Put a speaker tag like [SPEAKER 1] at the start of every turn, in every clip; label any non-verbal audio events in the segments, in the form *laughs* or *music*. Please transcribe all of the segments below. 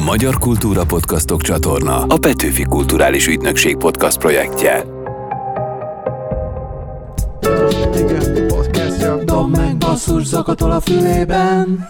[SPEAKER 1] A Magyar Kultúra Podcastok csatorna a Petőfi Kulturális Ügynökség podcast projektje.
[SPEAKER 2] Igen, podcastja.
[SPEAKER 3] Dob meg basszus zakatol a fülében.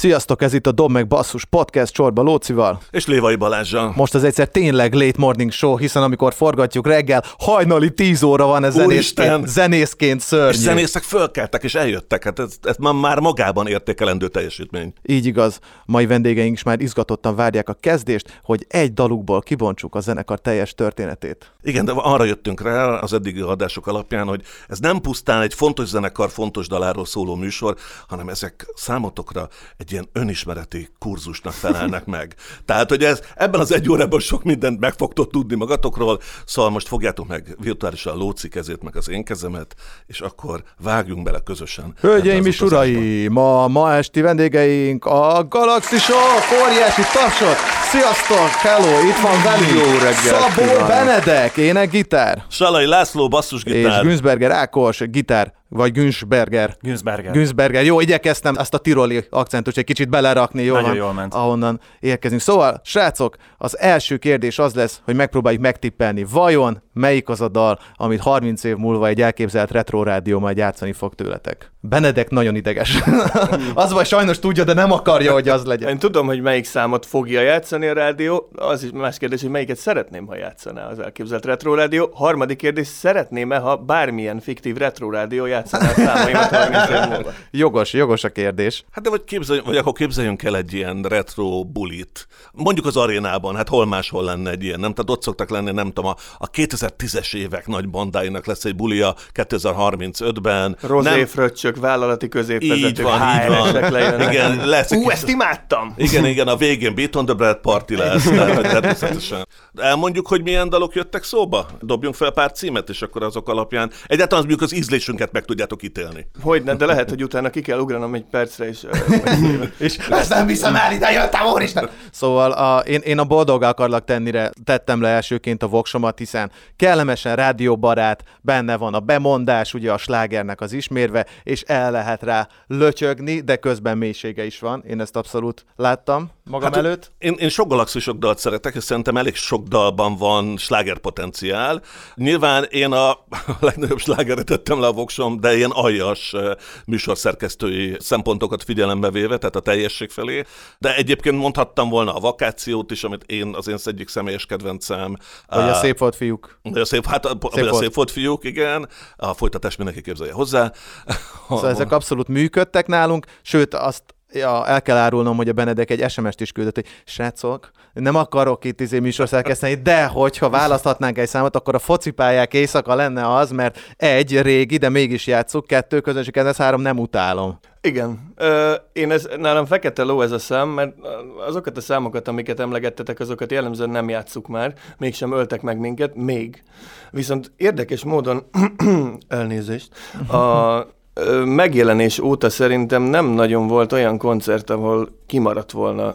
[SPEAKER 2] Sziasztok, ez itt a Dob meg Basszus podcast csorba Lócival.
[SPEAKER 4] És Lévai Balázsa.
[SPEAKER 2] Most az egyszer tényleg late morning show, hiszen amikor forgatjuk reggel, hajnali 10 óra van, ez zenészként, zenészként szörnyű.
[SPEAKER 4] És zenészek fölkeltek és eljöttek, hát ez, ez már- már magában értékelendő teljesítmény.
[SPEAKER 2] Így igaz, mai vendégeink is már izgatottan várják a kezdést, hogy egy dalukból kibontsuk a zenekar teljes történetét.
[SPEAKER 4] Igen, de arra jöttünk rá az eddigi adások alapján, hogy ez nem pusztán egy fontos zenekar, fontos daláról szóló műsor, hanem ezek számotokra egy ilyen önismereti kurzusnak felelnek meg. Tehát, hogy ez ebben az egy órában sok mindent meg fogtok tudni magatokról, szóval most fogjátok meg virtuálisan Lóci kezét, meg az én kezemet, és akkor vágjunk bele közösen.
[SPEAKER 2] Hölgyeim és uraim, ma, ma esti vendégeink a Galaxisok, óriási tapsot! Sziasztok, hello, itt van velünk
[SPEAKER 5] Jó reggelt
[SPEAKER 2] Szabó
[SPEAKER 5] kívánok.
[SPEAKER 2] Benedek, ének, gitár,
[SPEAKER 4] Salai László,
[SPEAKER 2] és
[SPEAKER 4] basszusgitár.
[SPEAKER 2] Günzberger Ákos, gitár, vagy Günzberger.
[SPEAKER 5] Günzberger.
[SPEAKER 2] Günzberger. Jó, igyekeztem azt a tiroli akcentus egy kicsit belerakni, jó
[SPEAKER 5] Nagyon
[SPEAKER 2] van,
[SPEAKER 5] jól ment.
[SPEAKER 2] ahonnan érkezünk. Szóval, srácok, az első kérdés az lesz, hogy megpróbáljuk megtippelni, vajon melyik az a dal, amit 30 év múlva egy elképzelt retro rádió majd játszani fog tőletek. Benedek nagyon ideges. *laughs* az vagy sajnos tudja, de nem akarja, hogy az legyen.
[SPEAKER 5] Én tudom, hogy melyik számot fogja játszani a rádió, az is más kérdés, hogy melyiket szeretném, ha játszaná az elképzelt retro rádió. Harmadik kérdés, szeretném-e, ha bármilyen fiktív retro rádió játszaná a számaimat 30 év múlva? *laughs*
[SPEAKER 2] Jogos, jogos a kérdés.
[SPEAKER 4] Hát de vagy, képzelj, vagy akkor képzeljünk el egy ilyen retro bulit. Mondjuk az arénában, hát hol máshol lenne egy ilyen, nem? Tehát ott szoktak lenni, nem tudom, a, a 2010-es évek nagy bandáinak lesz egy bulia 2035-ben.
[SPEAKER 5] Rozé
[SPEAKER 4] nem,
[SPEAKER 5] fröccsök, vállalati
[SPEAKER 4] így
[SPEAKER 5] középvezetők,
[SPEAKER 4] van, így
[SPEAKER 5] HR-esek
[SPEAKER 4] van.
[SPEAKER 5] lejönnek.
[SPEAKER 4] Igen, lesz egy
[SPEAKER 5] Ú, ezt imádtam!
[SPEAKER 4] Igen, igen, a végén Beat on the Bread Party lesz, *laughs* tehát, természetesen. Elmondjuk, hogy milyen dalok jöttek szóba? Dobjunk fel pár címet, és akkor azok alapján egyáltalán mondjuk az ízlésünket meg tudjátok ítélni.
[SPEAKER 5] Hogyne, de lehet, hogy utána ki kell ugranom egy percre, és... *laughs*
[SPEAKER 2] És ezt nem viszem el, ide jöttem, úristen! Szóval a, én, én a boldog akarlak tennire tettem le elsőként a voksomat, hiszen kellemesen rádióbarát, benne van a bemondás, ugye a slágernek az ismérve, és el lehet rá lötyögni, de közben mélysége is van. Én ezt abszolút láttam magam hát, előtt.
[SPEAKER 4] Én, én sok galaxisok dalt szeretek, és szerintem elég sok dalban van slágerpotenciál. Nyilván én *laughs* a legnagyobb slágeret tettem le a voksom, de ilyen aljas műsorszerkesztői szempontokat figyelembe véve, tehát a teljesség felé. De egyébként mondhattam volna a vakációt is, amit én az én egyik személyes kedvencem.
[SPEAKER 2] Hogy a szép volt fiúk.
[SPEAKER 4] a szép, hát a, szép, a
[SPEAKER 2] volt.
[SPEAKER 4] szép volt fiúk, igen. A folytatás mindenki képzelje hozzá.
[SPEAKER 2] Szóval ezek abszolút működtek nálunk, sőt azt Ja, el kell árulnom, hogy a Benedek egy SMS-t is küldött, hogy srácok, nem akarok itt izé műsorszerkeszteni, de hogyha választhatnánk egy számot, akkor a focipályák éjszaka lenne az, mert egy régi, de mégis játszuk, kettő közönség kedvenc, három nem utálom.
[SPEAKER 5] Igen. Ö, én ez, nálam fekete ló ez a szám, mert azokat a számokat, amiket emlegettetek, azokat jellemzően nem játsszuk már, mégsem öltek meg minket, még. Viszont érdekes módon, *clears throat* elnézést, a megjelenés óta szerintem nem nagyon volt olyan koncert, ahol kimaradt volna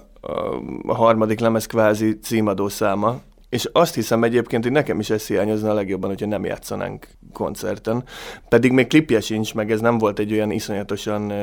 [SPEAKER 5] a, harmadik lemez kvázi címadó száma, és azt hiszem egyébként, hogy nekem is ez hiányozna a legjobban, hogyha nem játszanánk koncerten. Pedig még klipje sincs, meg ez nem volt egy olyan iszonyatosan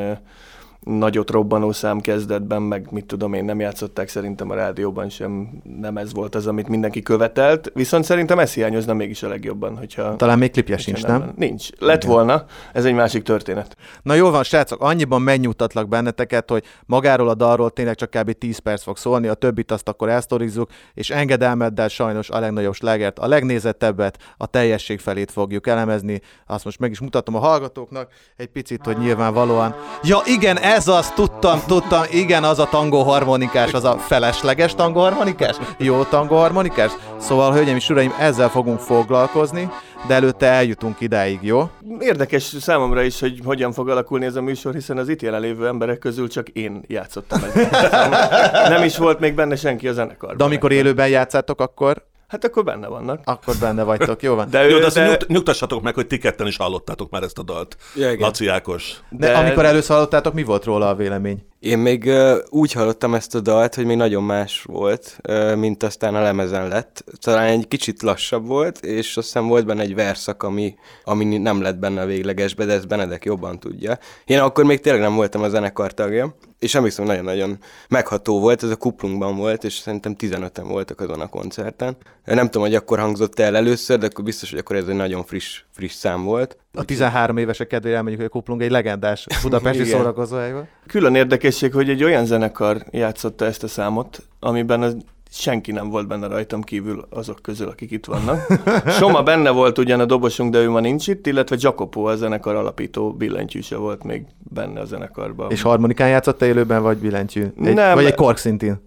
[SPEAKER 5] nagyot robbanó szám kezdetben, meg mit tudom én, nem játszották szerintem a rádióban sem, nem ez volt az, amit mindenki követelt, viszont szerintem ez hiányozna mégis a legjobban, hogyha...
[SPEAKER 2] Talán még klipje sincs, nem?
[SPEAKER 5] Nincs. Lett volna, ez egy másik történet.
[SPEAKER 2] Na jól van, srácok, annyiban megnyugtatlak benneteket, hogy magáról a dalról tényleg csak kb. 10 perc fog szólni, a többit azt akkor elsztorizzuk, és engedelmeddel sajnos a legnagyobb slágert, a legnézettebbet, a teljesség felét fogjuk elemezni. Azt most meg is mutatom a hallgatóknak egy picit, hogy nyilvánvalóan. Ja igen, ez az, tudtam, tudtam, igen, az a tangó harmonikás, az a felesleges tangó harmonikás, jó tangó harmonikás. Szóval, hölgyeim és uraim, ezzel fogunk foglalkozni, de előtte eljutunk idáig, jó?
[SPEAKER 5] Érdekes számomra is, hogy hogyan fog alakulni ez a műsor, hiszen az itt jelenlévő emberek közül csak én játszottam egy *laughs* Nem is volt még benne senki a zenekarban.
[SPEAKER 2] De amikor élőben játszátok, akkor
[SPEAKER 5] Hát akkor benne vannak.
[SPEAKER 2] akkor benne vagytok, jó van.
[SPEAKER 5] De,
[SPEAKER 4] Jó,
[SPEAKER 5] ő,
[SPEAKER 4] de azt
[SPEAKER 5] de,
[SPEAKER 4] nyugt, nyugtassatok meg, hogy ti ketten is hallottátok már ezt a dalt.
[SPEAKER 6] Ja, igen.
[SPEAKER 4] Laci Ákos.
[SPEAKER 2] De,
[SPEAKER 5] de-
[SPEAKER 2] amikor először hallottátok, mi volt róla a vélemény?
[SPEAKER 6] Én még uh, úgy hallottam ezt a dalt, hogy még nagyon más volt, uh, mint aztán a lemezen lett. Talán egy kicsit lassabb volt, és aztán volt benne egy verszak, ami, ami nem lett benne a véglegesbe, de ezt Benedek jobban tudja. Én akkor még tényleg nem voltam a zenekar tagja, és emlékszem, nagyon-nagyon megható volt, ez a kuplungban volt, és szerintem 15-en voltak azon a koncerten. Nem tudom, hogy akkor hangzott el először, de akkor biztos, hogy akkor ez egy nagyon friss, friss szám volt.
[SPEAKER 2] A 13 évesek kedvére elmegyünk, hogy a kuplung egy legendás *laughs* budapesti szórakozóhely volt.
[SPEAKER 5] Külön érdekesség, hogy egy olyan zenekar játszotta ezt a számot, amiben az senki nem volt benne rajtam kívül azok közül, akik itt vannak. Soma benne volt ugyan a dobosunk, de ő ma nincs itt, illetve Jacopo, a zenekar alapító billentyűse volt még benne a zenekarban.
[SPEAKER 2] És harmonikán játszott élőben, vagy billentyű? Egy, nem, vagy egy kork szintén?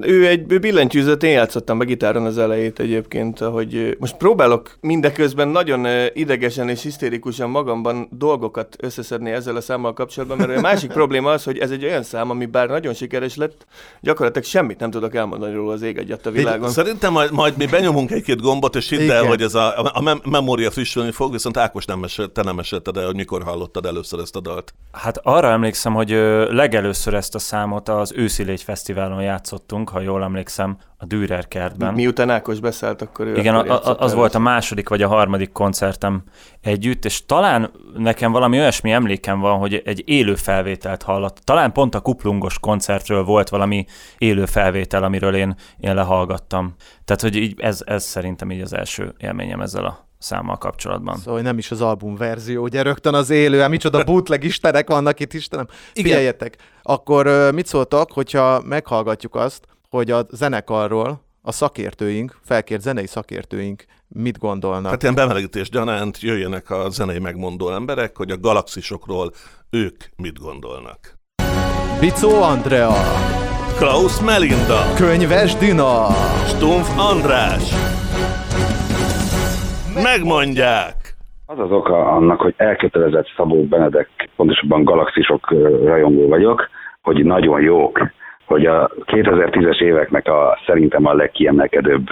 [SPEAKER 5] Ő egy ő billentyűzet, én játszottam be gitáron az elejét egyébként, hogy most próbálok mindeközben nagyon idegesen és hisztérikusan magamban dolgokat összeszedni ezzel a számmal kapcsolatban, mert a másik probléma az, hogy ez egy olyan szám, ami bár nagyon sikeres lett, gyakorlatilag semmit nem tudok elmondani róla az ég egyet a világon.
[SPEAKER 4] Szerintem majd, majd mi benyomunk egy-két gombot, és hidd el, hogy ez a, a, mem- memória frissülni fog, viszont Ákos nem mesél, te nem mesélted el, hogy mikor hallottad először ezt a dalt.
[SPEAKER 7] Hát arra emlékszem, hogy legelőször ezt a számot az Őszi Légy Fesztiválon játszott játszottunk, ha jól emlékszem, a Dürer kertben.
[SPEAKER 5] Miután Ákos beszélt, akkor ő
[SPEAKER 7] Igen,
[SPEAKER 5] akkor
[SPEAKER 7] a, az volt a második vagy a harmadik koncertem együtt, és talán nekem valami olyasmi emlékem van, hogy egy élő felvételt hallott. Talán pont a kuplungos koncertről volt valami élő felvétel, amiről én, én lehallgattam. Tehát, hogy így ez, ez szerintem így az első élményem ezzel a számmal kapcsolatban.
[SPEAKER 2] Szóval nem is az album verzió, ugye rögtön az élő, hát micsoda bootleg istenek vannak itt, Istenem. Figyeljetek, akkor mit szóltak, hogyha meghallgatjuk azt, hogy a zenekarról a szakértőink, felkért zenei szakértőink mit gondolnak?
[SPEAKER 4] Hát ilyen bemelegítés gyanánt jöjjenek a zenei megmondó emberek, hogy a galaxisokról ők mit gondolnak.
[SPEAKER 2] Bicó Andrea
[SPEAKER 4] Klaus Melinda
[SPEAKER 2] Könyves Dina
[SPEAKER 4] Stumpf András megmondják.
[SPEAKER 8] Az az oka annak, hogy elkötelezett Szabó Benedek, pontosabban galaxisok rajongó vagyok, hogy nagyon jók, hogy a 2010-es éveknek a szerintem a legkiemelkedőbb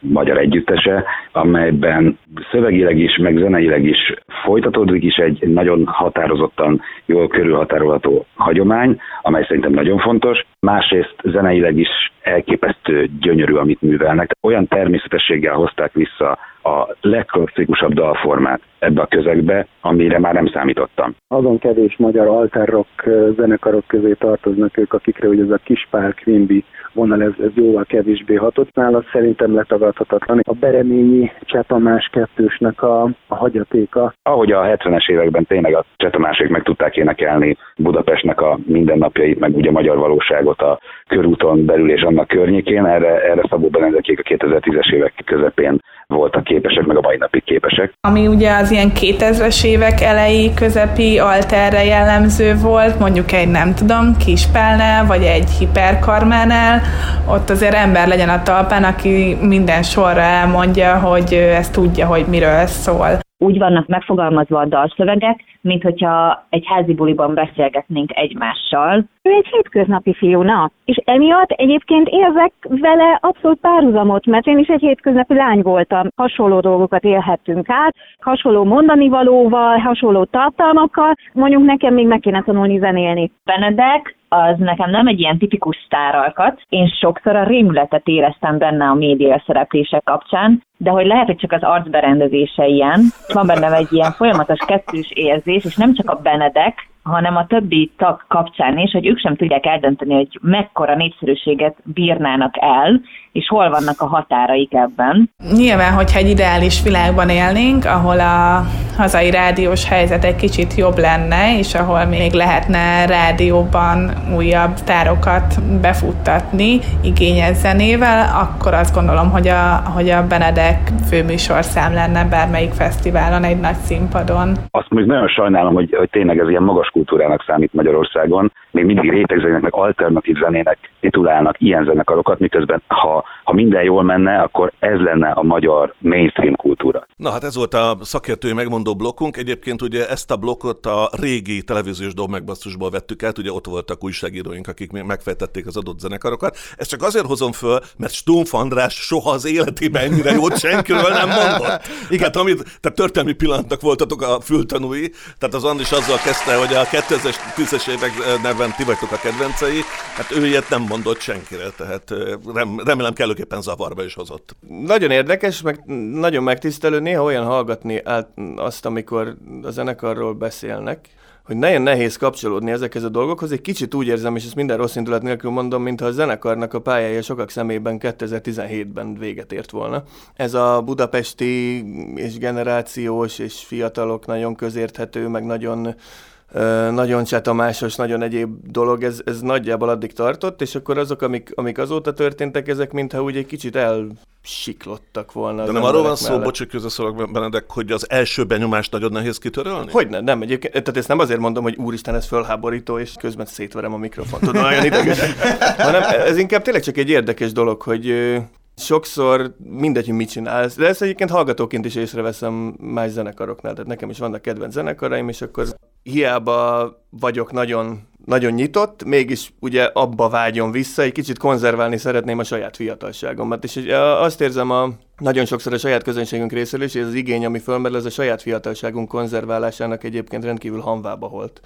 [SPEAKER 8] magyar együttese, amelyben szövegileg is, meg zeneileg is folytatódik is egy nagyon határozottan, jól körülhatárolható hagyomány, amely szerintem nagyon fontos. Másrészt zeneileg is elképesztő gyönyörű, amit művelnek. Olyan természetességgel hozták vissza a legklasszikusabb dalformát ebbe a közegbe, amire már nem számítottam.
[SPEAKER 9] Azon kevés magyar alterrock zenekarok közé tartoznak ők, akikre hogy ez a Kispál Quimby vonal ez, ez jóval kevésbé hatott nála, szerintem letagadhatatlan. A Bereményi Csetamás kettősnek a, a hagyatéka.
[SPEAKER 8] Ahogy a 70-es években tényleg a Csetamásék meg tudták énekelni Budapestnek a mindennapjait, meg ugye magyar valóságot a körúton belül és annak környékén, erre, erre Szabó Benedekék a 2010-es évek közepén voltak képesek, meg a mai napig képesek.
[SPEAKER 10] Ami ugye az ilyen 2000-es évek elejé, közepi alterre jellemző volt, mondjuk egy nem tudom, kispelnel, vagy egy hiperkarmánál, ott azért ember legyen a talpán, aki minden sorra elmondja, hogy ezt tudja, hogy miről szól
[SPEAKER 11] úgy vannak megfogalmazva a dalszövegek, mint hogyha egy házi buliban beszélgetnénk egymással. Ő egy hétköznapi fiú, na, és emiatt egyébként érzek vele abszolút párhuzamot, mert én is egy hétköznapi lány voltam. Hasonló dolgokat élhettünk át, hasonló mondani valóval, hasonló tartalmakkal, mondjuk nekem még meg kéne tanulni zenélni. Benedek az nekem nem egy ilyen tipikus sztáralkat. Én sokszor a rémületet éreztem benne a média szereplések kapcsán, de hogy lehet, hogy csak az arcberendezése ilyen, van bennem egy ilyen folyamatos kettős érzés, és nem csak a Benedek, hanem a többi tag kapcsán is, hogy ők sem tudják eldönteni, hogy mekkora népszerűséget bírnának el, és hol vannak a határaik ebben.
[SPEAKER 10] Nyilván, hogyha egy ideális világban élnénk, ahol a hazai rádiós helyzet egy kicsit jobb lenne, és ahol még lehetne rádióban újabb tárokat befuttatni igényes zenével, akkor azt gondolom, hogy a, hogy a Benedek főműsorszám lenne bármelyik fesztiválon, egy nagy színpadon.
[SPEAKER 8] Azt még nagyon sajnálom, hogy, hogy tényleg ez ilyen magas kultúrának számít Magyarországon. Még mindig rétegzenének, meg alternatív zenének titulálnak ilyen zenekarokat, miközben ha, ha minden jól menne, akkor ez lenne a magyar mainstream kultúra.
[SPEAKER 4] Na hát ez volt a szakértői megmondó blokkunk. Egyébként ugye ezt a blokkot a régi televíziós dob megbasszusból vettük át, ugye ott voltak újságíróink, akik megfejtették az adott zenekarokat. Ezt csak azért hozom föl, mert Stumpf András soha az életében ennyire jót senkiről nem mondott. *laughs* Igen. Tehát, amit, tehát történelmi pillanatnak voltatok a fültanúi, tehát az Andris azzal kezdte, hogy a 2010-es évek neven ti vagytok a kedvencei, hát ő ilyet nem mondott senkire, tehát rem, remélem kellőképpen zavarba is hozott.
[SPEAKER 5] Nagyon érdekes, meg nagyon megtisztelő néha olyan hallgatni át azt, amikor a zenekarról beszélnek, hogy nagyon nehéz kapcsolódni ezekhez a dolgokhoz. Egy kicsit úgy érzem, és ezt minden rossz indulat nélkül mondom, mintha a zenekarnak a pályája sokak szemében 2017-ben véget ért volna. Ez a budapesti és generációs és fiatalok nagyon közérthető, meg nagyon nagyon csetamásos, nagyon egyéb dolog, ez, ez nagyjából addig tartott, és akkor azok, amik, amik azóta történtek, ezek mintha úgy egy kicsit elsiklottak volna.
[SPEAKER 4] De nem arról van szó, bocs, hogy közösszorok Benedek, hogy az első benyomást nagyon nehéz kitörölni?
[SPEAKER 5] Hogy ne, nem, egyébként, tehát ezt nem azért mondom, hogy úristen, ez fölháborító, és közben szétverem a mikrofont, tudom, olyan ideges. *laughs* hanem ez inkább tényleg csak egy érdekes dolog, hogy sokszor mindegy, hogy mit csinálsz, de ezt egyébként hallgatóként is észreveszem más zenekaroknál, tehát nekem is vannak kedvenc zenekaraim, és akkor hiába vagyok nagyon, nagyon nyitott, mégis ugye abba vágyom vissza, egy kicsit konzerválni szeretném a saját fiatalságomat, és azt érzem a, nagyon sokszor a saját közönségünk részéről is, és ez az igény, ami fölmerül, ez a saját fiatalságunk konzerválásának egyébként rendkívül hanvába holt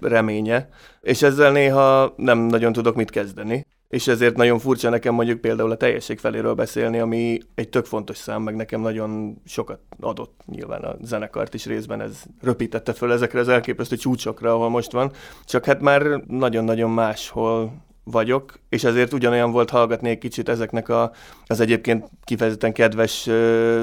[SPEAKER 5] reménye, és ezzel néha nem nagyon tudok mit kezdeni és ezért nagyon furcsa nekem mondjuk például a teljesség feléről beszélni, ami egy tök fontos szám, meg nekem nagyon sokat adott nyilván a zenekart is részben, ez röpítette föl ezekre az elképesztő csúcsokra, ahol most van, csak hát már nagyon-nagyon máshol vagyok, és ezért ugyanolyan volt hallgatni egy kicsit ezeknek a, az egyébként kifejezetten kedves ö,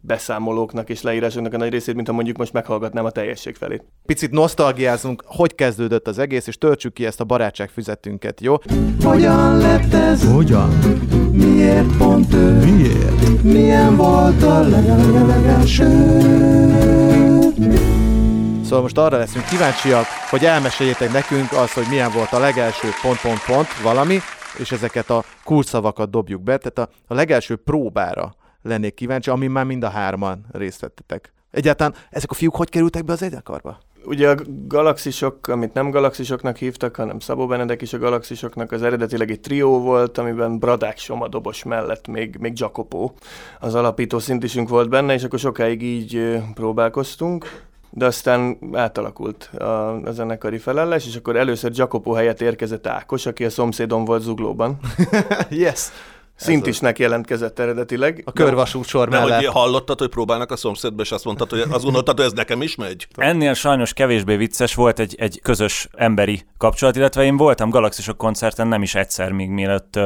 [SPEAKER 5] beszámolóknak és leírásoknak a nagy részét, mint ha mondjuk most meghallgatnám a teljesség felét.
[SPEAKER 2] Picit nosztalgiázunk, hogy kezdődött az egész, és töltsük ki ezt a barátságfüzetünket, jó?
[SPEAKER 3] Hogyan lett ez? Hogyan? Miért pont ő? Miért? Milyen volt a legelső?
[SPEAKER 2] Szóval most arra leszünk kíváncsiak, hogy elmeséljétek nekünk az, hogy milyen volt a legelső pont-pont-pont valami, és ezeket a kulcsszavakat dobjuk be. Tehát a, a legelső próbára lennék kíváncsi, amin már mind a hárman részt vettetek. Egyáltalán ezek a fiúk hogy kerültek be az egyekarba?
[SPEAKER 5] Ugye a galaxisok, amit nem galaxisoknak hívtak, hanem Szabó Benedek is a galaxisoknak, az eredetileg egy trió volt, amiben Bradák Soma dobos mellett még, még Jacopo, az alapító szintisünk volt benne, és akkor sokáig így próbálkoztunk de aztán átalakult a, a zenekari felállás, és akkor először Jacopo helyett érkezett Ákos, aki a szomszédon volt Zuglóban. *laughs*
[SPEAKER 2] yes!
[SPEAKER 5] Szintisnek jelentkezett eredetileg.
[SPEAKER 2] A körvasút sor
[SPEAKER 4] mellett. De hogy hallottad, hogy próbálnak a szomszédba, és azt mondtad, hogy az gondoltad, hogy ez nekem is megy?
[SPEAKER 7] Ennél sajnos kevésbé vicces volt egy, egy közös emberi kapcsolat, illetve én voltam Galaxisok koncerten nem is egyszer még mielőtt,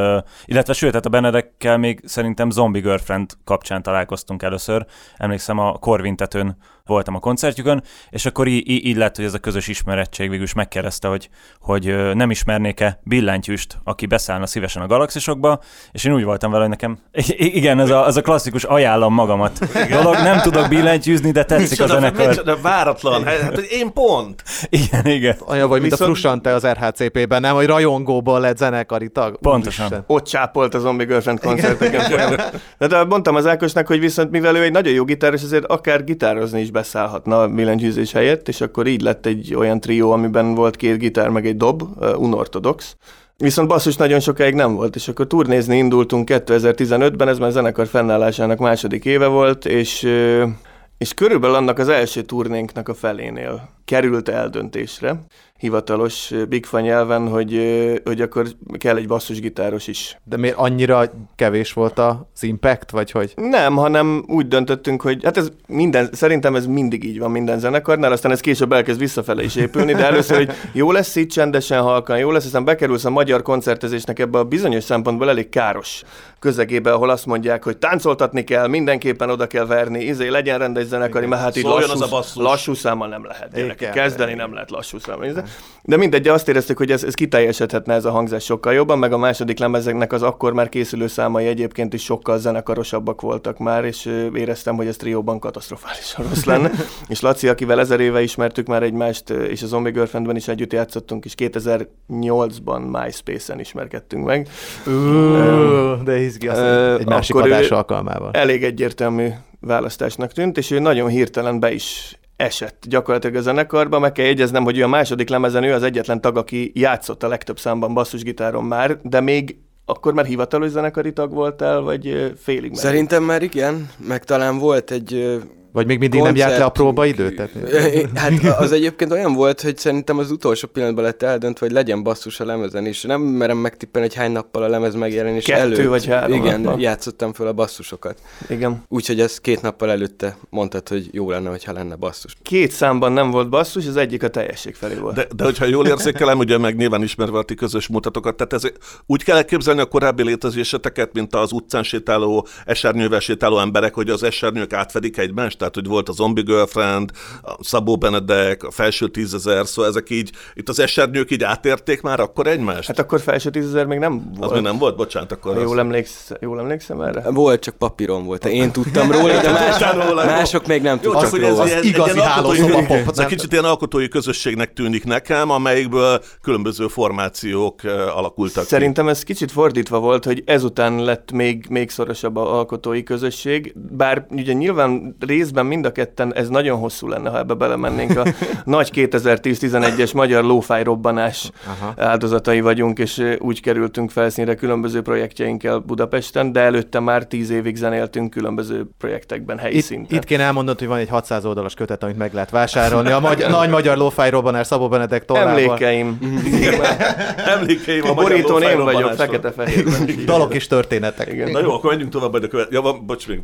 [SPEAKER 7] illetve sőt, hát a Benedekkel még szerintem Zombie Girlfriend kapcsán találkoztunk először. Emlékszem a Korvintetőn voltam a koncertjükön, és akkor így, így lett, hogy ez a közös ismerettség végül is megkérdezte, hogy, hogy nem ismernék-e billentyűst, aki beszállna szívesen a galaxisokba, és én úgy voltam vele, hogy nekem, igen, ez a, az a klasszikus ajánlom magamat dolog, nem tudok billentyűzni, de tetszik micsoda, a zenekar.
[SPEAKER 4] Micsoda, váratlan, hát én pont.
[SPEAKER 7] Igen, igen.
[SPEAKER 2] Olyan vagy, mint Viszont... a Frusante az RHCP-ben, nem, hogy rajongóból lett zenekari tag.
[SPEAKER 7] Pontosan.
[SPEAKER 5] Úristen. Ott csápolt a Zombie Girlfriend koncerteken. *laughs* de, de mondtam az Ákosnak, hogy viszont mivel ő egy nagyon jó gitáros, ezért akár gitározni is beszállhatna billentyűzés helyett, és akkor így lett egy olyan trió, amiben volt két gitár, meg egy dob, unortodox. Viszont basszus nagyon sokáig nem volt, és akkor turnézni indultunk 2015-ben, ez már zenekar fennállásának második éve volt, és, és körülbelül annak az első turnénknak a felénél került eldöntésre, hivatalos Bigfa nyelven, hogy, hogy akkor kell egy basszusgitáros is.
[SPEAKER 2] De miért annyira kevés volt az impact, vagy hogy?
[SPEAKER 5] Nem, hanem úgy döntöttünk, hogy hát ez minden, szerintem ez mindig így van minden zenekarnál, aztán ez később elkezd visszafele is épülni, de először, hogy jó lesz itt csendesen, halkan, jó lesz, aztán bekerülsz a magyar koncertezésnek ebbe a bizonyos szempontból elég káros közegébe, ahol azt mondják, hogy táncoltatni kell, mindenképpen oda kell verni, izé, legyen rendes zenekari, mert hát így lassú, az a lassú számmal nem lehet. Kezdeni nem lehet lassú számmal. De mindegy, azt éreztük, hogy ez, ez kiteljesedhetne ez a hangzás sokkal jobban, meg a második lemezeknek az akkor már készülő számai egyébként is sokkal zenekarosabbak voltak már, és éreztem, hogy ez trióban katasztrofálisan rossz lenne. *laughs* és Laci, akivel ezer éve ismertük már egymást, és a Zombie Girlfriendben is együtt játszottunk, és 2008-ban MySpace-en ismerkedtünk meg.
[SPEAKER 2] De izgi, egy másik adás alkalmával.
[SPEAKER 5] Elég egyértelmű választásnak tűnt, és ő nagyon hirtelen be is esett gyakorlatilag a zenekarba. Meg kell jegyeznem, hogy ő a második lemezen ő az egyetlen tag, aki játszott a legtöbb számban basszusgitáron már, de még akkor már hivatalos zenekari tag voltál, vagy félig
[SPEAKER 6] már? Szerintem már igen, meg talán volt egy
[SPEAKER 2] Vagy még mindig nem járt le a próbaidőt? Tehát...
[SPEAKER 6] Hát az egyébként olyan volt, hogy szerintem az utolsó pillanatban lett eldöntve, hogy legyen basszus a lemezen, és nem merem megtippelni, hogy hány nappal a lemez megjelenés
[SPEAKER 5] Kettő
[SPEAKER 6] előtt.
[SPEAKER 5] vagy három
[SPEAKER 6] Igen,
[SPEAKER 5] nappal.
[SPEAKER 6] játszottam föl a basszusokat.
[SPEAKER 5] Igen.
[SPEAKER 6] Úgyhogy ez két nappal előtte mondtad, hogy jó lenne, hogyha lenne basszus.
[SPEAKER 5] Két számban nem volt basszus, az egyik a teljesség felé volt.
[SPEAKER 4] De, de hogyha jól érzékelem, ugye meg nyilván ismerve a ti közös mutatokat, tehát ez, úgy kell elképzelni a korábbi létezéseteket, mint az utcán sétáló, esernyővel sétáló emberek, hogy az esernyők átfedik egymást, tehát hogy volt a Zombie Girlfriend, a Szabó Benedek, a felső tízezer, szóval ezek így, itt az esernyők így átérték már akkor egymást?
[SPEAKER 5] Hát akkor felső tízezer még nem volt.
[SPEAKER 4] az még nem volt, bocsánat, akkor
[SPEAKER 5] Ha
[SPEAKER 4] az...
[SPEAKER 5] jól, emléksz, jól emlékszem erre?
[SPEAKER 6] Volt, csak papíron volt. Én tudtam róla, de *laughs* más,
[SPEAKER 4] róla, jó.
[SPEAKER 6] mások még nem
[SPEAKER 4] Jó,
[SPEAKER 6] tudtak
[SPEAKER 4] csak hogy ez
[SPEAKER 6] róla.
[SPEAKER 4] ilyen,
[SPEAKER 2] igazi
[SPEAKER 4] egy ilyen alkotói,
[SPEAKER 2] hálószoba pop,
[SPEAKER 4] ez egy kicsit ilyen alkotói közösségnek tűnik nekem, amelyikből különböző formációk alakultak ki.
[SPEAKER 5] Szerintem ez kicsit fordítva volt, hogy ezután lett még, még szorosabb a alkotói közösség, bár ugye nyilván részben mind a ketten ez nagyon hosszú lenne, ha ebbe belemennénk. A *laughs* nagy 2010-11-es magyar lófáj robbanás
[SPEAKER 2] Aha.
[SPEAKER 5] áldozatai vagyunk, és úgy kerültünk felszínre különböző projektjeinkkel Budapesten, de előtte már tíz évig zenéltünk különböző projektekben helyi
[SPEAKER 2] Itt,
[SPEAKER 5] szinten.
[SPEAKER 2] itt kéne elmondani, hogy van egy 600 oldalas kötet, amit meg lehet vásárolni. A magy- nagy magyar lófáj robbanás Szabó Benedek tollával.
[SPEAKER 5] Emlékeim.
[SPEAKER 4] Emlékeim a
[SPEAKER 5] A borítón én vagyok, fekete-fehérben. *laughs*
[SPEAKER 2] Dalok és történetek.
[SPEAKER 5] Igen.
[SPEAKER 4] Na jó, akkor menjünk tovább majd a követ. Ja, van, bocs még.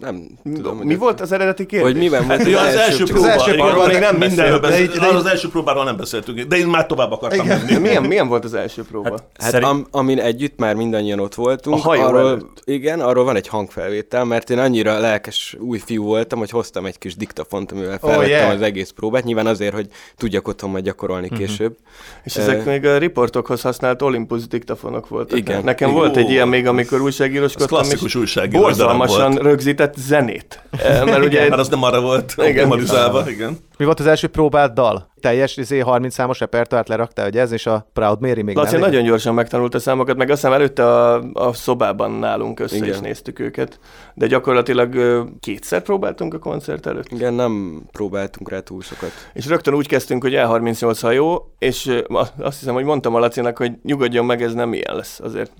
[SPEAKER 6] Nem tudom,
[SPEAKER 5] Mi volt az eredeti kérdés?
[SPEAKER 6] Hogy miben volt
[SPEAKER 4] Hát, ja, az első próba.
[SPEAKER 2] első
[SPEAKER 4] igen,
[SPEAKER 2] próba,
[SPEAKER 4] arról
[SPEAKER 2] még nem
[SPEAKER 4] mindenről
[SPEAKER 2] beszéltünk.
[SPEAKER 4] beszéltünk.
[SPEAKER 2] De így-
[SPEAKER 4] az első próbáról nem beszéltünk, de én már tovább akartam menni.
[SPEAKER 5] Milyen, milyen volt az első próba?
[SPEAKER 7] Hát,
[SPEAKER 6] Hát
[SPEAKER 7] szerint...
[SPEAKER 6] am, amin együtt már mindannyian ott voltunk,
[SPEAKER 5] A hajó
[SPEAKER 6] arról,
[SPEAKER 5] előtt.
[SPEAKER 6] igen, arról van egy hangfelvétel, mert én annyira lelkes új fiú voltam, hogy hoztam egy kis diktafont, amivel felvettem
[SPEAKER 2] Oh, yeah.
[SPEAKER 6] az egész próbát, nyilván azért, hogy tudjak otthon majd gyakorolni
[SPEAKER 5] Mhm.
[SPEAKER 6] később.
[SPEAKER 5] És ezek még a riportokhoz használt Olympus diktafonok voltak.
[SPEAKER 6] Igen.
[SPEAKER 5] Nekem
[SPEAKER 6] Igen.
[SPEAKER 5] volt egy ilyen még, amikor újságíroskodtam,
[SPEAKER 4] klasszikus újságíró
[SPEAKER 5] borzalmasan rögzített zenét. *laughs* Mert ugye
[SPEAKER 4] Mert az nem arra volt
[SPEAKER 5] Igen.
[SPEAKER 4] optimalizálva, igen.
[SPEAKER 2] Mi volt az első próbált dal? Teljes izé, 30 számos repertoárt leraktál, hogy ez, és a Proud Mary még
[SPEAKER 5] Laci
[SPEAKER 2] nem.
[SPEAKER 5] nagyon gyorsan megtanult a számokat, meg aztán előtte a, a szobában nálunk össze
[SPEAKER 6] Igen.
[SPEAKER 5] is néztük őket. De gyakorlatilag kétszer próbáltunk a koncert előtt.
[SPEAKER 6] Igen, nem próbáltunk rá túl sokat.
[SPEAKER 5] És rögtön úgy kezdtünk, hogy E38 hajó, és a- azt hiszem, hogy mondtam a Lacinak, hogy nyugodjon meg, ez nem ilyen lesz azért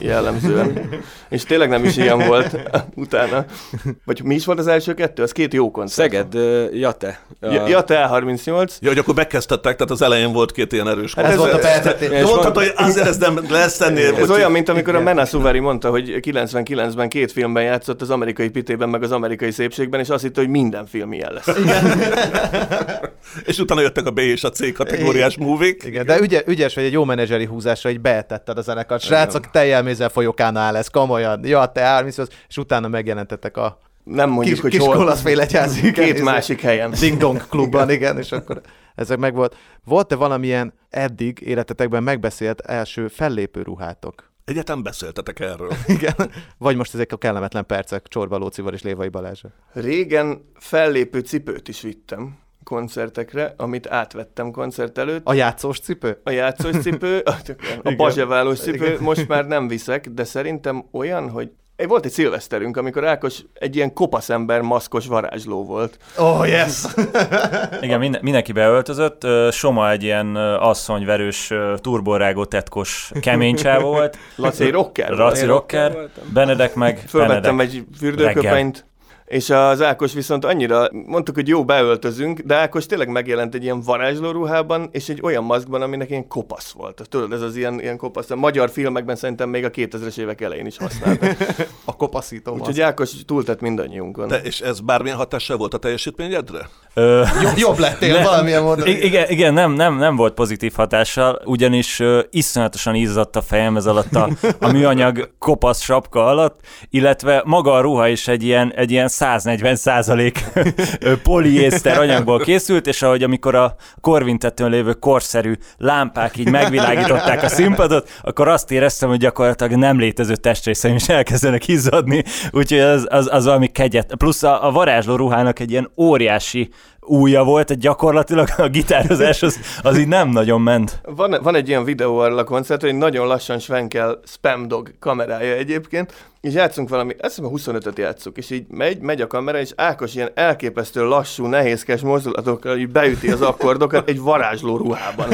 [SPEAKER 5] jellemzően. és tényleg nem is ilyen volt *laughs* utána. Vagy mi is volt az első kettő? Az két jó koncert.
[SPEAKER 6] Szeged, Jate.
[SPEAKER 5] Ja, ja te E38.
[SPEAKER 4] Ja, hogy akkor megkezdtettek, tehát az elején volt két ilyen erős
[SPEAKER 2] Ez volt a percetés.
[SPEAKER 6] És
[SPEAKER 4] Mondhatod, hogy azért ez nem lesz ennél.
[SPEAKER 5] Ez olyan, mint amikor a Mena Suveri mondta, hogy 99-ben két filmben játszott, az amerikai pitében, meg az amerikai szépségben, és azt hitte, hogy minden film ilyen lesz. *laughs*
[SPEAKER 4] És utána jöttek a B és a C kategóriás múvik.
[SPEAKER 2] Igen, de ügye, ügyes vagy egy jó menedzseri húzásra, hogy betetted a zenekart. Srácok, tejjelmézzel folyókán áll ez, komolyan. Ja, te 38, és utána megjelentettek a
[SPEAKER 5] Nem mondjuk,
[SPEAKER 2] kis,
[SPEAKER 5] hogy
[SPEAKER 2] kis
[SPEAKER 5] hol. Két másik helyen.
[SPEAKER 2] Ding Dong *laughs* klubban, igen, és akkor ezek meg volt. Volt-e valamilyen eddig életetekben megbeszélt első fellépő ruhátok?
[SPEAKER 4] Egyetem beszéltetek erről. *laughs*
[SPEAKER 2] Igen. Vagy most ezek a kellemetlen percek Csorba Lócival és Lévai Balázsa.
[SPEAKER 5] Régen fellépő cipőt is vittem koncertekre, amit átvettem koncert előtt.
[SPEAKER 2] A játszós cipő?
[SPEAKER 5] A játszós cipő, a, a bazseválós cipő,
[SPEAKER 2] Igen.
[SPEAKER 5] most már nem viszek, de szerintem olyan, hogy volt egy szilveszterünk, amikor Ákos egy ilyen kopaszember maszkos varázsló volt.
[SPEAKER 2] Oh, yes! *laughs*
[SPEAKER 7] Igen, minden, mindenki beöltözött. Soma egy ilyen asszonyverős, turborágó tetkos kemény csávó volt.
[SPEAKER 5] Laci egy rocker Én
[SPEAKER 7] rocker,
[SPEAKER 6] voltam.
[SPEAKER 7] Benedek meg
[SPEAKER 5] Fölvettem
[SPEAKER 7] Benedek.
[SPEAKER 5] egy fürdőköpenyt, és az Ákos viszont annyira, mondtuk, hogy jó, beöltözünk, de Ákos tényleg megjelent egy ilyen varázsló ruhában, és egy olyan maszkban, aminek ilyen kopasz volt. Tudod, ez az ilyen, ilyen kopasz. A magyar filmekben szerintem még a 2000-es évek elején is használták. *laughs*
[SPEAKER 2] A kopaszító
[SPEAKER 5] Úgyhogy Ákos túltett mindannyiunkon.
[SPEAKER 4] De, és ez bármilyen hatással volt a teljesítményedre?
[SPEAKER 7] Ö,
[SPEAKER 2] Jobb, jobb lettél
[SPEAKER 7] Ne-
[SPEAKER 2] valamilyen módon.
[SPEAKER 7] Igen, igen nem, nem, nem volt pozitív hatással, ugyanis uh, iszonyatosan izzadt a fejem ez alatt a, a műanyag kopasz sapka alatt, illetve maga a ruha is egy ilyen, egy ilyen 140 százalék *laughs* poliészter anyagból készült, és ahogy amikor a korvintetőn lévő korszerű lámpák így megvilágították a színpadot, akkor azt éreztem, hogy gyakorlatilag nem létező testrészeim is elkezdenek izzadni, úgyhogy az, az, az valami kegyet. Plusz a, a varázsló ruhának egy ilyen óriási újja volt, tehát gyakorlatilag a gitározás az, az így nem nagyon ment.
[SPEAKER 5] Van, van egy ilyen videó arra a koncert, hogy nagyon lassan svenkel Spam Dog kamerája egyébként, és játszunk valami, azt hiszem 25-öt játszunk, és így megy, megy a kamera, és Ákos ilyen elképesztő lassú, nehézkes mozdulatokkal így beüti az akkordokat egy varázsló ruhában.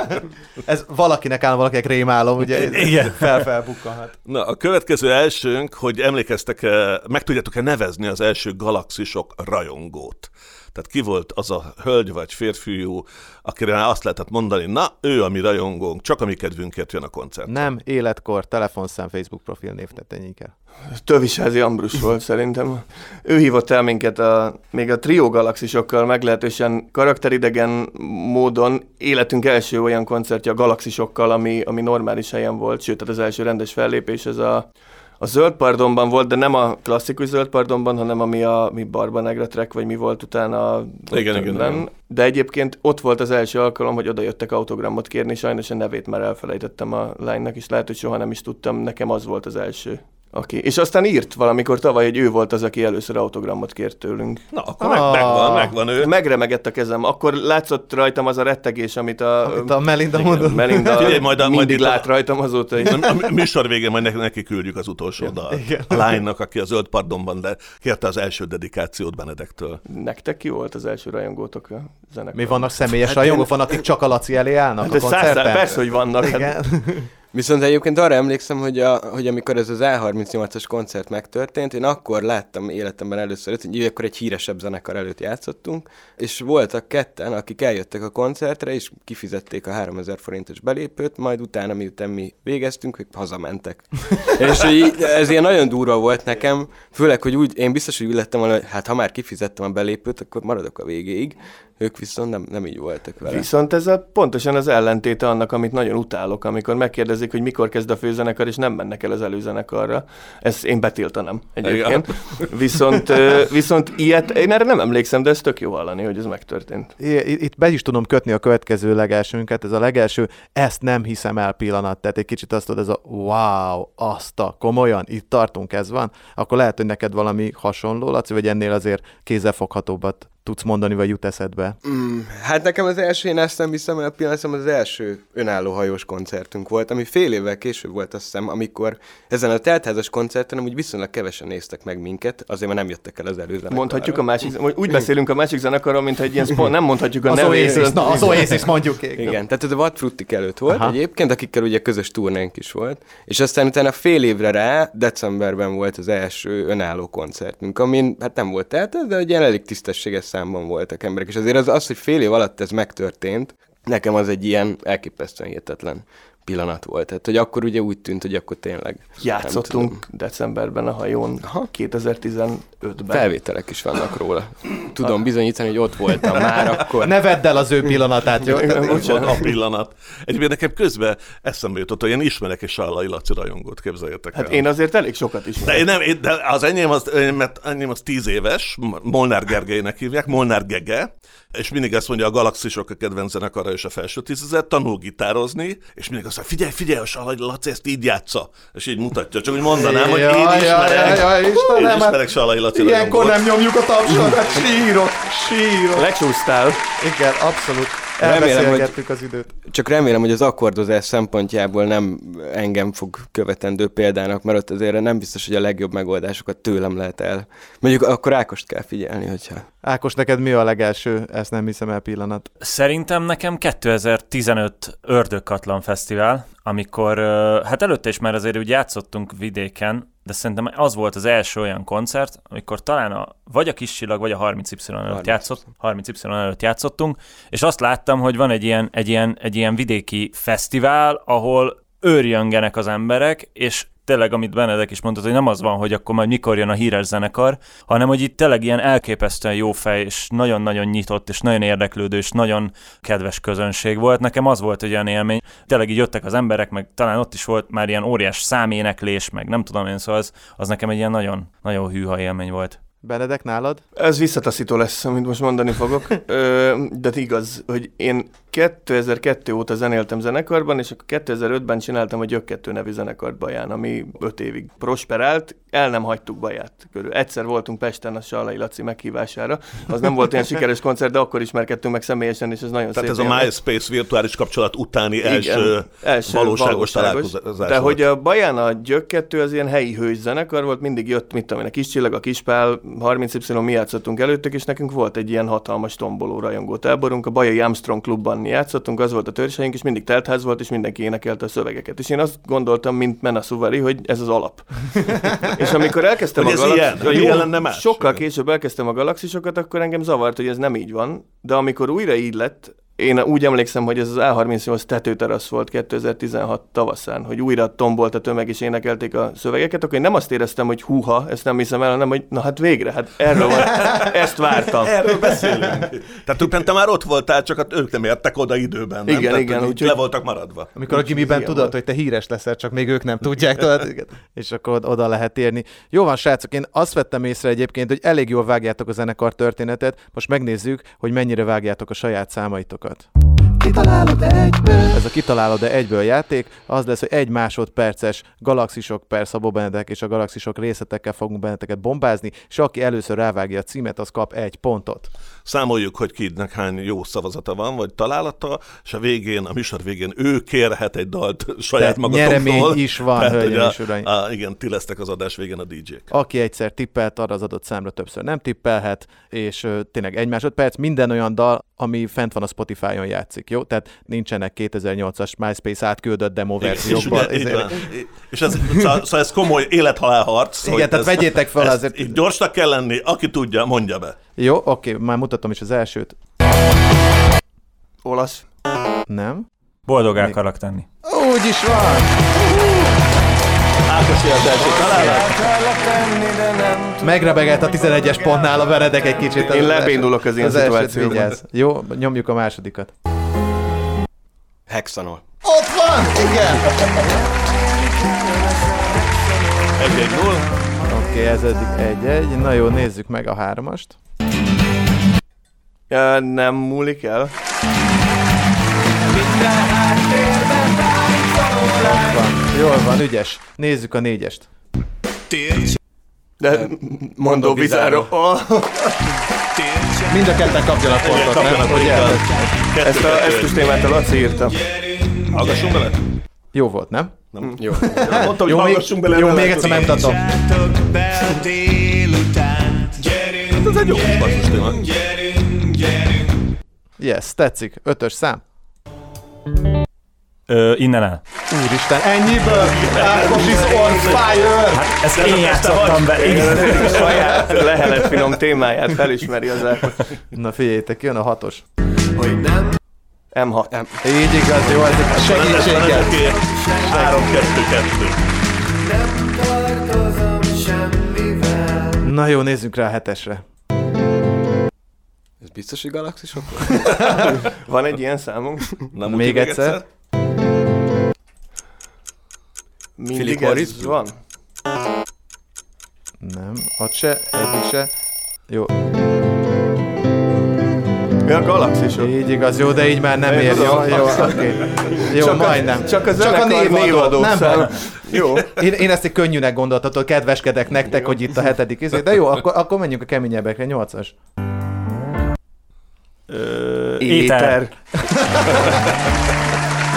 [SPEAKER 5] *laughs*
[SPEAKER 2] Ez valakinek áll, valakinek rémálom, ugye
[SPEAKER 7] Igen.
[SPEAKER 2] fel-felbukkanhat.
[SPEAKER 4] Na, a következő elsőnk, hogy emlékeztek-e, meg tudjátok-e nevezni az első galaxisok rajongót? Tehát ki volt az a hölgy vagy férfiú, akire azt lehetett mondani, na, ő a mi rajongónk, csak a mi kedvünkért jön a koncert.
[SPEAKER 2] Nem, életkor, telefonszám, Facebook profil névtetenyénkkel.
[SPEAKER 5] Tövisázi Ambrus volt szerintem. Ő hívott el minket a, még a Trio galaxisokkal meglehetősen karakteridegen módon életünk első olyan koncertje a galaxisokkal, ami, ami normális helyen volt, sőt, tehát az első rendes fellépés ez a, a zöld pardonban volt, de nem a klasszikus zöld pardonban, hanem ami a mi Barba Negra track, vagy mi volt utána.
[SPEAKER 4] Igen, igen, igen.
[SPEAKER 5] De egyébként ott volt az első alkalom, hogy oda jöttek autogramot kérni, sajnos a nevét már elfelejtettem a lánynak, és lehet, hogy soha nem is tudtam, nekem az volt az első. Aki. És aztán írt valamikor tavaly, hogy ő volt az, aki először autogramot kért tőlünk.
[SPEAKER 4] Na, akkor meg, megvan, megvan ő.
[SPEAKER 5] Megremegett a kezem. Akkor látszott rajtam az a rettegés, amit a,
[SPEAKER 2] Amit a Melinda
[SPEAKER 5] igen,
[SPEAKER 2] mondott.
[SPEAKER 5] Melinda
[SPEAKER 4] Figyelj, majd a- majd itt a-
[SPEAKER 5] lát rajtam azóta is.
[SPEAKER 4] A, a műsor végén majd neki, neki küldjük az utolsó dalt. A lánynak, aki a zöld pardonban de kérte az első dedikációt Benedektől.
[SPEAKER 5] Nektek ki volt az első rajongótok a zenekar?
[SPEAKER 2] Mi vannak személyes hát rajongók, van, akik csak a Laci elé állnak
[SPEAKER 5] Hát
[SPEAKER 2] a
[SPEAKER 5] ez száz,
[SPEAKER 2] koncerten?
[SPEAKER 5] persze, hogy vannak. Hát,
[SPEAKER 2] Igen. *laughs*
[SPEAKER 6] Viszont egyébként arra emlékszem, hogy, a, hogy amikor ez az A38-as koncert megtörtént, én akkor láttam életemben először, hogy akkor egy híresebb zenekar előtt játszottunk, és voltak ketten, akik eljöttek a koncertre, és kifizették a 3000 forintos belépőt, majd utána, miután mi végeztünk, ők hazamentek. *laughs* és hogy így- ez ilyen nagyon durva volt nekem, főleg, hogy úgy, én biztos, hogy úgy lettem volna, hogy hát ha már kifizettem a belépőt, akkor maradok a végéig. Ők viszont nem, nem így voltak vele.
[SPEAKER 5] Viszont ez a, pontosan az ellentéte annak, amit nagyon utálok, amikor megkérdezik, hogy mikor kezd a főzenekar, és nem mennek el az előzenekarra. Ezt én betiltanám egyébként. Viszont, ö, viszont ilyet, én erre nem emlékszem, de ez tök jó hallani, hogy ez megtörtént.
[SPEAKER 2] I- Itt be is tudom kötni a következő legelsőnket, ez a legelső, ezt nem hiszem el pillanat, tehát egy kicsit azt tudod, ez a wow, azt a, komolyan, itt tartunk, ez van, akkor lehet, hogy neked valami hasonló, Laci, vagy ennél azért kézzelfoghatóbbat tudsz mondani, vagy jut eszedbe.
[SPEAKER 6] Mm, hát nekem az első, én ezt nem hiszem el, pillanatom az első önálló hajós koncertünk volt, ami fél évvel később volt, azt hiszem, amikor ezen a teltházas koncerten úgy viszonylag kevesen néztek meg minket, azért már nem jöttek el az előzenekarra.
[SPEAKER 5] Mondhatjuk a másik, úgy beszélünk a másik zenekarról, mint egy ilyen spon, nem mondhatjuk a
[SPEAKER 2] Az
[SPEAKER 5] nevét.
[SPEAKER 2] Oasis, na, az Oasis mondjuk.
[SPEAKER 6] Igen, tehát ez a What Fruitik előtt volt
[SPEAKER 2] Aha.
[SPEAKER 6] Aha. egyébként, akikkel ugye közös turnénk is volt, és aztán utána fél évre rá, decemberben volt az első önálló koncertünk, amin hát nem volt tehát, de ugye elég tisztességes számban voltak emberek, és azért az, az, hogy fél év alatt ez megtörtént, nekem az egy ilyen elképesztően hihetetlen pillanat volt. Tehát, hogy akkor ugye úgy tűnt, hogy akkor tényleg
[SPEAKER 5] Játszottunk decemberben a hajón
[SPEAKER 6] Aha.
[SPEAKER 5] 2015-ben.
[SPEAKER 6] Felvételek is vannak róla. Tudom bizonyítani, hogy ott voltam *laughs* már akkor.
[SPEAKER 2] Ne vedd el az ő pillanatát, jó?
[SPEAKER 4] Volt a pillanat. Egyébként nekem közben eszembe jutott, hogy én ismerek egy Sallai Laci rajongót, képzeljétek
[SPEAKER 5] Hát
[SPEAKER 4] el.
[SPEAKER 5] én azért elég sokat is.
[SPEAKER 4] De, én nem, én- de az enyém az, mert enyém az tíz éves, Molnár Gergelynek hívják, Molnár Gege, és mindig azt mondja, a galaxisok a kedvenc zenekara és a felső tízezer, tanul gitározni, és mindig azt mondja, figyelj, figyelj, a Laci ezt így játsza, és így mutatja. Csak úgy mondanám, hogy én
[SPEAKER 2] Jaj, jaj,
[SPEAKER 4] ismerek,
[SPEAKER 2] jaj,
[SPEAKER 4] én
[SPEAKER 2] Istenem, hát
[SPEAKER 4] ismerek Sallai Laci
[SPEAKER 2] Ilyenkor nem nyomjuk a tapsot, hát *laughs* sírok, sírok.
[SPEAKER 5] Lecsúsztál.
[SPEAKER 2] Igen, abszolút.
[SPEAKER 6] Remélem,
[SPEAKER 2] Elbeszélgettük az időt.
[SPEAKER 6] Csak remélem, hogy az akkordozás szempontjából nem engem fog követendő példának, mert ott azért nem biztos, hogy a legjobb megoldásokat tőlem lehet el. Mondjuk akkor Ákost kell figyelni, hogyha...
[SPEAKER 2] Ákos, neked mi a legelső, ezt nem hiszem el pillanat?
[SPEAKER 7] Szerintem nekem 2015 Ördögkatlan Fesztivál, amikor, hát előtte is már azért úgy játszottunk vidéken, de szerintem az volt az első olyan koncert, amikor talán a, vagy a kis csillag, vagy a 30Y előtt,
[SPEAKER 6] 30Y.
[SPEAKER 7] játszott, 30Y előtt játszottunk, és azt láttam, hogy van egy ilyen, egy ilyen, egy ilyen vidéki fesztivál, ahol őrjöngenek az emberek, és tényleg, amit Benedek is mondott, hogy nem az van, hogy akkor majd mikor jön a híres zenekar, hanem hogy itt tényleg ilyen elképesztően jó fej, és nagyon-nagyon nyitott, és nagyon érdeklődő, és nagyon kedves közönség volt. Nekem az volt egy olyan élmény. Tényleg így jöttek az emberek, meg talán ott is volt már ilyen óriás száméneklés, meg nem tudom én, szóval az, az nekem egy ilyen nagyon, nagyon hűha élmény volt.
[SPEAKER 2] Benedek, nálad?
[SPEAKER 5] Ez visszataszító lesz, amit most mondani fogok. *laughs* Ö, de igaz, hogy én 2002 óta zenéltem zenekarban, és akkor 2005-ben csináltam a Gyök 2 nevű zenekart Baján, ami 5 évig prosperált, el nem hagytuk Baját körül. Egyszer voltunk Pesten a Sallai Laci meghívására, az nem volt ilyen sikeres koncert, de akkor ismerkedtünk meg személyesen, és ez nagyon
[SPEAKER 4] Tehát
[SPEAKER 5] szép
[SPEAKER 4] ez a. MySpace virtuális kapcsolat utáni
[SPEAKER 5] Igen,
[SPEAKER 4] első,
[SPEAKER 5] első
[SPEAKER 4] valóságos, találkozás
[SPEAKER 5] De
[SPEAKER 4] volt.
[SPEAKER 5] hogy a Baján a Gyök 2 az ilyen helyi hős zenekar volt, mindig jött, mit tudom én, a Kis Csillag, a Kispál, 30Y mi játszottunk előttük, és nekünk volt egy ilyen hatalmas tomboló rajongó táborunk, a Bajai Armstrong klubban játszottunk, az volt a törzseink, és mindig teltház volt, és mindenki énekelte a szövegeket. És én azt gondoltam, mint Mena Suvari, hogy ez az alap. *laughs* és amikor elkezdtem
[SPEAKER 4] Hogy
[SPEAKER 5] a
[SPEAKER 4] ez
[SPEAKER 5] galax-
[SPEAKER 4] ilyen, hogy
[SPEAKER 5] jó,
[SPEAKER 4] ilyen lenne más.
[SPEAKER 5] Sokkal később elkezdtem a galaxisokat, akkor engem zavart, hogy ez nem így van. De amikor újra így lett, én úgy emlékszem, hogy ez az A38 tetőterasz volt 2016 tavaszán, hogy újra tombolt a tömeg és énekelték a szövegeket, akkor én nem azt éreztem, hogy húha, ezt nem hiszem el, hanem hogy na hát végre, hát erről van, ezt vártam. *laughs*
[SPEAKER 4] Erről beszélünk. Tehát tulajdonképpen te már ott voltál, csak hát ők nem értek oda időben. Nem?
[SPEAKER 5] Igen,
[SPEAKER 4] Tehát,
[SPEAKER 5] igen, úgyhogy-
[SPEAKER 4] Le voltak maradva.
[SPEAKER 2] Amikor a gimiben tudod,
[SPEAKER 5] volt.
[SPEAKER 2] hogy te híres leszel, csak még ők nem tudják, tudod, és akkor od- oda lehet érni. Jó van, srácok, én azt vettem észre egyébként, hogy elég jól vágjátok a zenekar történetet, most megnézzük, hogy mennyire vágjátok a saját számaitokat.
[SPEAKER 3] Kitalálod egyből
[SPEAKER 2] Ez a kitalálod-e egyből játék, az lesz, hogy egy másodperces galaxisok per Szabó Benedek és a galaxisok részletekkel fogunk benneteket bombázni, és aki először rávágja a címet, az kap egy pontot.
[SPEAKER 4] Számoljuk, hogy kidnek hány jó szavazata van, vagy találata, és a végén, a műsor végén ő kérhet egy dalt saját magatokról.
[SPEAKER 2] nyeremény is van,
[SPEAKER 4] Tehát,
[SPEAKER 2] hölgyeim
[SPEAKER 4] a,
[SPEAKER 2] és uraim.
[SPEAKER 4] A, igen, ti lesztek az adás végén a DJ-k.
[SPEAKER 2] Aki egyszer tippelt, arra az adott számra többször nem tippelhet, és ö, tényleg egy másodperc, minden olyan dal, ami fent van a Spotify-on játszik, jó? Tehát nincsenek 2008-as MySpace átküldött demo
[SPEAKER 4] Igen, és,
[SPEAKER 2] verziókban.
[SPEAKER 4] ugye, és ez, szóval szóval ez komoly élethalál harc.
[SPEAKER 2] Igen,
[SPEAKER 4] hogy
[SPEAKER 2] tehát
[SPEAKER 4] ez-
[SPEAKER 2] vegyétek fel azért-
[SPEAKER 4] így Gyorsnak kell lenni, aki tudja, mondja be.
[SPEAKER 2] Jó, oké, már mutatom is az elsőt.
[SPEAKER 5] Olasz.
[SPEAKER 2] Nem?
[SPEAKER 7] Boldog akarok tenni.
[SPEAKER 2] Úgy is van!
[SPEAKER 4] Ákosi az első találat.
[SPEAKER 2] Megrebegett a 11-es pontnál a Benedek egy kicsit.
[SPEAKER 5] Én lebénulok az ilyen szituációban.
[SPEAKER 2] Jó, nyomjuk a másodikat.
[SPEAKER 6] Hexanol.
[SPEAKER 2] Ott van! Igen!
[SPEAKER 4] Egy, egy, null.
[SPEAKER 2] Oké, ez eddig egy-egy. Na jó, nézzük meg a hármast.
[SPEAKER 5] Ja, nem múlik el.
[SPEAKER 2] Van. Jól van, ügyes. Nézzük a négyest.
[SPEAKER 5] De mondó bizáró. Oh,
[SPEAKER 2] Mind a ketten kapjanak pontot, nem?
[SPEAKER 4] Kettő,
[SPEAKER 5] ezt a, ezt a témát a Laci írta.
[SPEAKER 4] Hallgassunk bele?
[SPEAKER 2] Jó volt, nem?
[SPEAKER 6] Jó.
[SPEAKER 4] Mondtam, hogy
[SPEAKER 2] Jó, még,
[SPEAKER 4] hallgassunk bele.
[SPEAKER 2] jó, még egyszer megmutatom.
[SPEAKER 4] Hát ez egy jó kis basszus téma.
[SPEAKER 2] Yes, tetszik. Ötös szám.
[SPEAKER 7] Ö, innen el.
[SPEAKER 2] Úristen, ennyiből! Ákos is on fire!
[SPEAKER 7] Ezt én játszottam be. Igen.
[SPEAKER 5] Saját lehelet finom témáját felismeri az Ákos.
[SPEAKER 2] Na figyeljétek, jön a hatos.
[SPEAKER 5] M6.
[SPEAKER 2] Így igaz, jó, ez.
[SPEAKER 4] Három, kettő, kettő.
[SPEAKER 2] Na jó, nézzünk rá a hetesre.
[SPEAKER 6] Ez biztos, hogy galaxisok? *laughs*
[SPEAKER 5] Van egy ilyen számunk?
[SPEAKER 4] Na,
[SPEAKER 2] Még
[SPEAKER 4] muti
[SPEAKER 2] egyszer.
[SPEAKER 5] Mindig
[SPEAKER 6] Philip
[SPEAKER 5] ez van?
[SPEAKER 2] Nem, ott se, egyik se. Jó,
[SPEAKER 5] Mi a galaxisok?
[SPEAKER 2] így igaz, jó, de így már nem ér. Jó, jó, oké. Jó,
[SPEAKER 5] Csak a-
[SPEAKER 2] majdnem.
[SPEAKER 5] csak a
[SPEAKER 2] csak a névadó. Nem baj. *laughs*
[SPEAKER 5] Jó.
[SPEAKER 2] Én, én ezt egy könnyűnek gondoltatom, kedveskedek nektek, hogy itt a hetedik izé, de jó, akkor, akkor menjünk a keményebbekre, nyolcas.
[SPEAKER 5] Ö,
[SPEAKER 7] Éter.
[SPEAKER 5] éter. *laughs*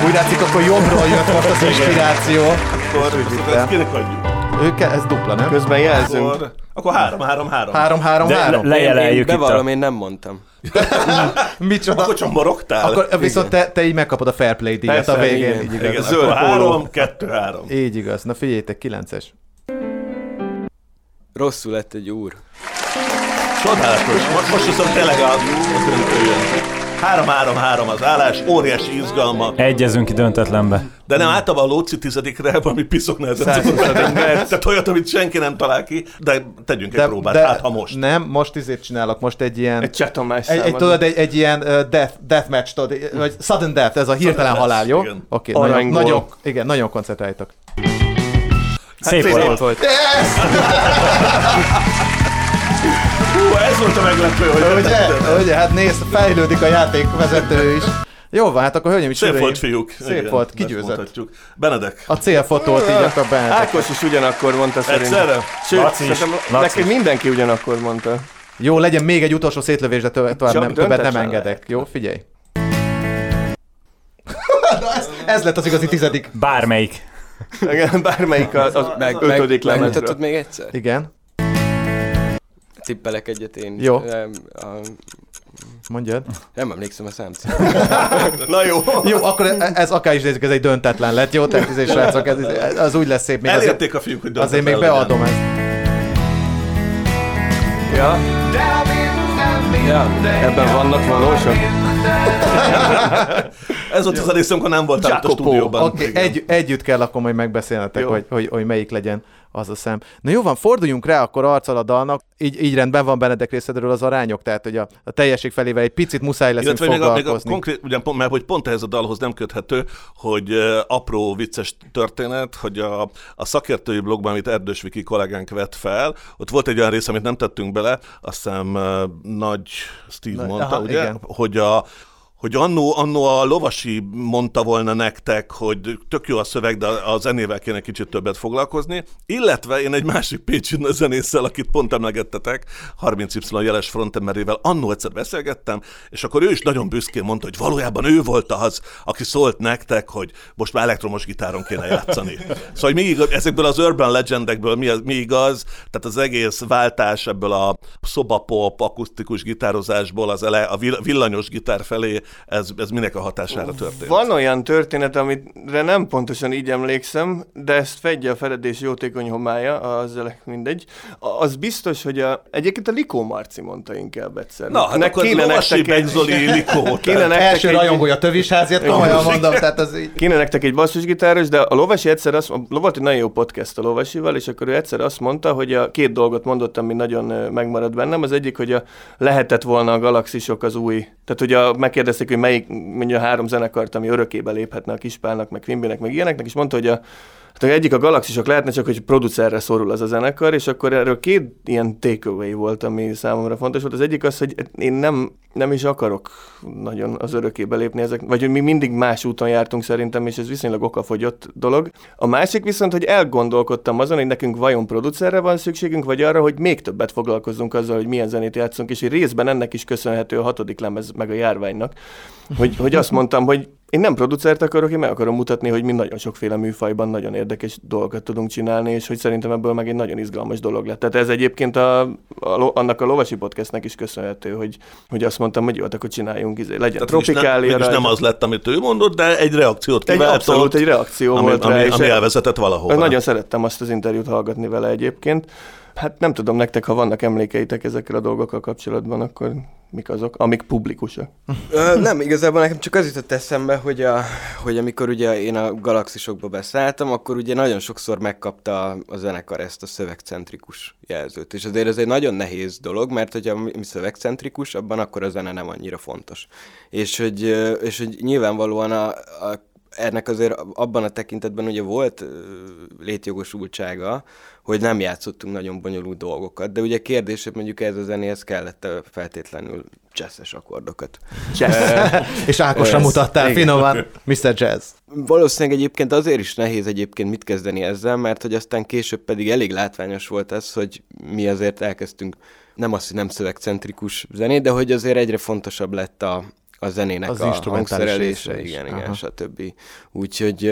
[SPEAKER 2] Úgy látszik, akkor jobbról jött most az inspiráció.
[SPEAKER 4] Akkor ezt kinek adjuk?
[SPEAKER 2] Ők, ez dupla, nem?
[SPEAKER 5] Közben jelzünk.
[SPEAKER 4] Akkor, akkor három, három, három.
[SPEAKER 2] Három, három,
[SPEAKER 7] De le-
[SPEAKER 2] három.
[SPEAKER 6] Én,
[SPEAKER 7] lejeleljük
[SPEAKER 6] én
[SPEAKER 7] itt a...
[SPEAKER 6] bevallom, én nem mondtam. *laughs*
[SPEAKER 2] Micsoda?
[SPEAKER 4] Akkor csomborogtál?
[SPEAKER 2] Akkor viszont te, te így megkapod a fair play díjat
[SPEAKER 5] Persze,
[SPEAKER 2] a végén.
[SPEAKER 5] igen.
[SPEAKER 2] Így
[SPEAKER 4] Igen,
[SPEAKER 2] igaz.
[SPEAKER 5] Zöld
[SPEAKER 4] akkor
[SPEAKER 5] póló.
[SPEAKER 4] három, kettő, három.
[SPEAKER 2] Így igaz. Na figyeljétek, kilences.
[SPEAKER 6] Rosszul lett egy úr.
[SPEAKER 4] Csodálatos. Most, most viszont tényleg a, a döntő jön. Három, három, három az állás, óriási izgalma.
[SPEAKER 7] Egyezünk ki döntetlenbe.
[SPEAKER 4] De nem általában a Lóci tizedikre valami piszok nehezet tudod. Tehát olyat, amit senki nem talál ki, de tegyünk egy próbát, hát ha most.
[SPEAKER 2] Nem, most izét csinálok, most egy ilyen...
[SPEAKER 5] Egy csatomás
[SPEAKER 2] egy, egy, tudod, egy, egy ilyen uh, death, deathmatch, tudod, vagy sudden death, ez a hirtelen
[SPEAKER 4] death,
[SPEAKER 2] halál, jó?
[SPEAKER 4] igen.
[SPEAKER 2] Oké, okay, nagyon, nagyon, igen, nagyon koncentráljatok.
[SPEAKER 7] Szép
[SPEAKER 4] szép
[SPEAKER 7] volt.
[SPEAKER 5] volt. *laughs*
[SPEAKER 4] Hú, ez volt a meglepő, hogy
[SPEAKER 2] Ugye, ugye, hát nézd, fejlődik a játékvezető is. Jó van, hát akkor hölgyeim és
[SPEAKER 4] Szép
[SPEAKER 2] uraim,
[SPEAKER 4] volt, fiúk.
[SPEAKER 2] Szép
[SPEAKER 4] Igen,
[SPEAKER 2] volt, kigyőzött.
[SPEAKER 4] Benedek.
[SPEAKER 2] A célfotót így akkor Benedek.
[SPEAKER 5] Ákos is ugyanakkor mondta szerintem.
[SPEAKER 4] Egyszerre?
[SPEAKER 5] Sőt,
[SPEAKER 7] is.
[SPEAKER 5] szerintem neki
[SPEAKER 7] is.
[SPEAKER 5] mindenki ugyanakkor mondta.
[SPEAKER 2] Jó, legyen még egy utolsó szétlövés, de tovább, tovább
[SPEAKER 5] Csak
[SPEAKER 2] nem, többet nem engedek. Jó, figyelj. *laughs* Ez, ez lett az igazi tizedik.
[SPEAKER 7] Bármelyik.
[SPEAKER 5] Igen, Bármelyik az, az
[SPEAKER 6] Meg,
[SPEAKER 5] ötödik
[SPEAKER 6] meg,
[SPEAKER 5] lemezről.
[SPEAKER 6] még egyszer?
[SPEAKER 2] Igen,
[SPEAKER 6] Tippelek egyet én.
[SPEAKER 2] Jó.
[SPEAKER 6] Nem, a,
[SPEAKER 2] mondjad.
[SPEAKER 6] nem emlékszem a számcímre. *laughs*
[SPEAKER 5] Na jó.
[SPEAKER 2] Jó, akkor ez, ez akár is nézzük, ez egy döntetlen lett, jó? Tehát ez, srácok, ez, az úgy lesz szép. Még azért,
[SPEAKER 4] a fiúk, hogy
[SPEAKER 2] azért még beadom ezt.
[SPEAKER 5] Ja. Ja, ebben vannak valósak. *laughs*
[SPEAKER 4] Ez volt az a rész, amikor nem voltál a stúdióban. Igen.
[SPEAKER 2] egy, együtt kell akkor majd megbeszélnetek,
[SPEAKER 5] Jó.
[SPEAKER 2] hogy, hogy, hogy melyik legyen az a szem. Na jó van, forduljunk rá akkor arccal a dalnak. Így, így rendben van Benedek részedről az arányok, tehát hogy a, a teljesség felével egy picit muszáj leszünk
[SPEAKER 4] Illetve még a, még a
[SPEAKER 2] foglalkozni.
[SPEAKER 4] konkrét, ugyan, pont- mert hogy pont ehhez a dalhoz nem köthető, hogy uh, apró vicces történet, hogy a, a szakértői blogban, amit Erdős Viki kollégánk vett fel, ott volt egy olyan rész, amit nem tettünk bele, azt hiszem uh, Nagy Steve
[SPEAKER 2] Na,
[SPEAKER 4] mondta,
[SPEAKER 2] aha,
[SPEAKER 4] ugye,
[SPEAKER 2] igen.
[SPEAKER 4] hogy a hogy annó, annó a lovasi mondta volna nektek, hogy tök jó a szöveg, de a zenével kéne kicsit többet foglalkozni, illetve én egy másik pécsi zenésszel, akit pont emlegettetek, 30Y jeles frontemberével, annó egyszer beszélgettem, és akkor ő is nagyon büszkén mondta, hogy valójában ő volt az, aki szólt nektek, hogy most már elektromos gitáron kéne játszani. Szóval mi igaz, ezekből az urban legendekből mi, mi igaz, tehát az egész váltás ebből a szobapop, akusztikus gitározásból az ele, a vill- villanyos gitár felé, ez, ez minek a hatására történt?
[SPEAKER 5] Van olyan történet, amire nem pontosan így emlékszem, de ezt fedje a feledés jótékony homája, az mindegy. Az biztos, hogy a, egyébként a Likó Marci mondta inkább egyszer.
[SPEAKER 4] Na, hát
[SPEAKER 5] Nek
[SPEAKER 4] akkor
[SPEAKER 5] kéne nektek egy-
[SPEAKER 4] Benzoli Likó.
[SPEAKER 5] Kéne
[SPEAKER 4] tehát-
[SPEAKER 5] nektek
[SPEAKER 2] Első
[SPEAKER 5] egy-
[SPEAKER 2] rajongója tövisháziat, komolyan mondom, tehát az így...
[SPEAKER 5] Kéne nektek egy basszusgitáros, de a Lovasi egyszer azt volt egy nagyon jó podcast a Lovasival, és akkor ő egyszer azt mondta, hogy a két dolgot mondott, ami nagyon megmaradt bennem. Az egyik, hogy a, lehetett volna a galaxisok az új. Tehát, hogy a, megkérdezték, hogy melyik mondja három zenekart, ami örökébe léphetne a Kispálnak, meg Quimbynek, meg ilyeneknek, és mondta, hogy a Hát egyik a galaxisok lehetne, csak hogy producerre szorul az a zenekar, és akkor erről két ilyen takeaway volt, ami számomra fontos volt. Az egyik az, hogy én nem, nem is akarok nagyon az örökébe lépni ezek, vagy hogy mi mindig más úton jártunk szerintem, és ez viszonylag okafogyott dolog. A másik viszont, hogy elgondolkodtam azon, hogy nekünk vajon producerre van szükségünk, vagy arra, hogy még többet foglalkozzunk azzal, hogy milyen zenét játszunk, és részben ennek is köszönhető a hatodik lemez meg a járványnak. Hogy, hogy azt mondtam, hogy én nem producert akarok, én meg akarom mutatni, hogy mi nagyon sokféle műfajban nagyon érdekes dolgokat tudunk csinálni, és hogy szerintem ebből meg egy nagyon izgalmas dolog lett. Tehát ez egyébként a, a, annak a lovasi podcastnek is köszönhető, hogy, hogy azt mondtam, hogy jó, hát akkor csináljunk, izé, legyen
[SPEAKER 4] Tehát nem,
[SPEAKER 5] tropikália.
[SPEAKER 4] nem
[SPEAKER 5] rajta.
[SPEAKER 4] az lett, amit ő mondott, de egy reakciót
[SPEAKER 5] Egy
[SPEAKER 4] kiváltott.
[SPEAKER 5] abszolút egy reakció
[SPEAKER 4] ami,
[SPEAKER 5] volt rá,
[SPEAKER 4] ami,
[SPEAKER 5] és
[SPEAKER 4] ami
[SPEAKER 5] el-
[SPEAKER 4] elvezetett valahova.
[SPEAKER 5] Nagyon szerettem azt az interjút hallgatni vele egyébként. Hát nem tudom, nektek, ha vannak emlékeitek ezekkel a dolgokkal kapcsolatban, akkor mik azok, amik publikusak?
[SPEAKER 6] Ö, nem, igazából nekem csak az jutott eszembe, hogy, a, hogy amikor ugye én a galaxisokba beszálltam, akkor ugye nagyon sokszor megkapta a zenekar ezt a szövegcentrikus jelzőt. És azért ez egy nagyon nehéz dolog, mert hogyha mi szövegcentrikus, abban akkor a zene nem annyira fontos. És hogy, és hogy nyilvánvalóan a, a ennek azért abban a tekintetben ugye volt létjogosultsága, hogy nem játszottunk nagyon bonyolult dolgokat, de ugye kérdés, hogy mondjuk ez a zenéhez kellett feltétlenül jazzes akkordokat. *laughs*
[SPEAKER 2] És Ákosra
[SPEAKER 6] Ez-
[SPEAKER 2] mutattál
[SPEAKER 6] igen.
[SPEAKER 2] finoman, Mr. Jazz.
[SPEAKER 6] Valószínűleg egyébként azért is nehéz egyébként mit kezdeni ezzel, mert hogy aztán később pedig elég látványos volt ez, hogy mi azért elkezdtünk nem azt, hogy nem szövegcentrikus zenét, de hogy azért egyre fontosabb lett a, a zenének
[SPEAKER 2] Az
[SPEAKER 6] a hangszerelése, igen, igen,
[SPEAKER 2] Aha.
[SPEAKER 6] stb. Úgyhogy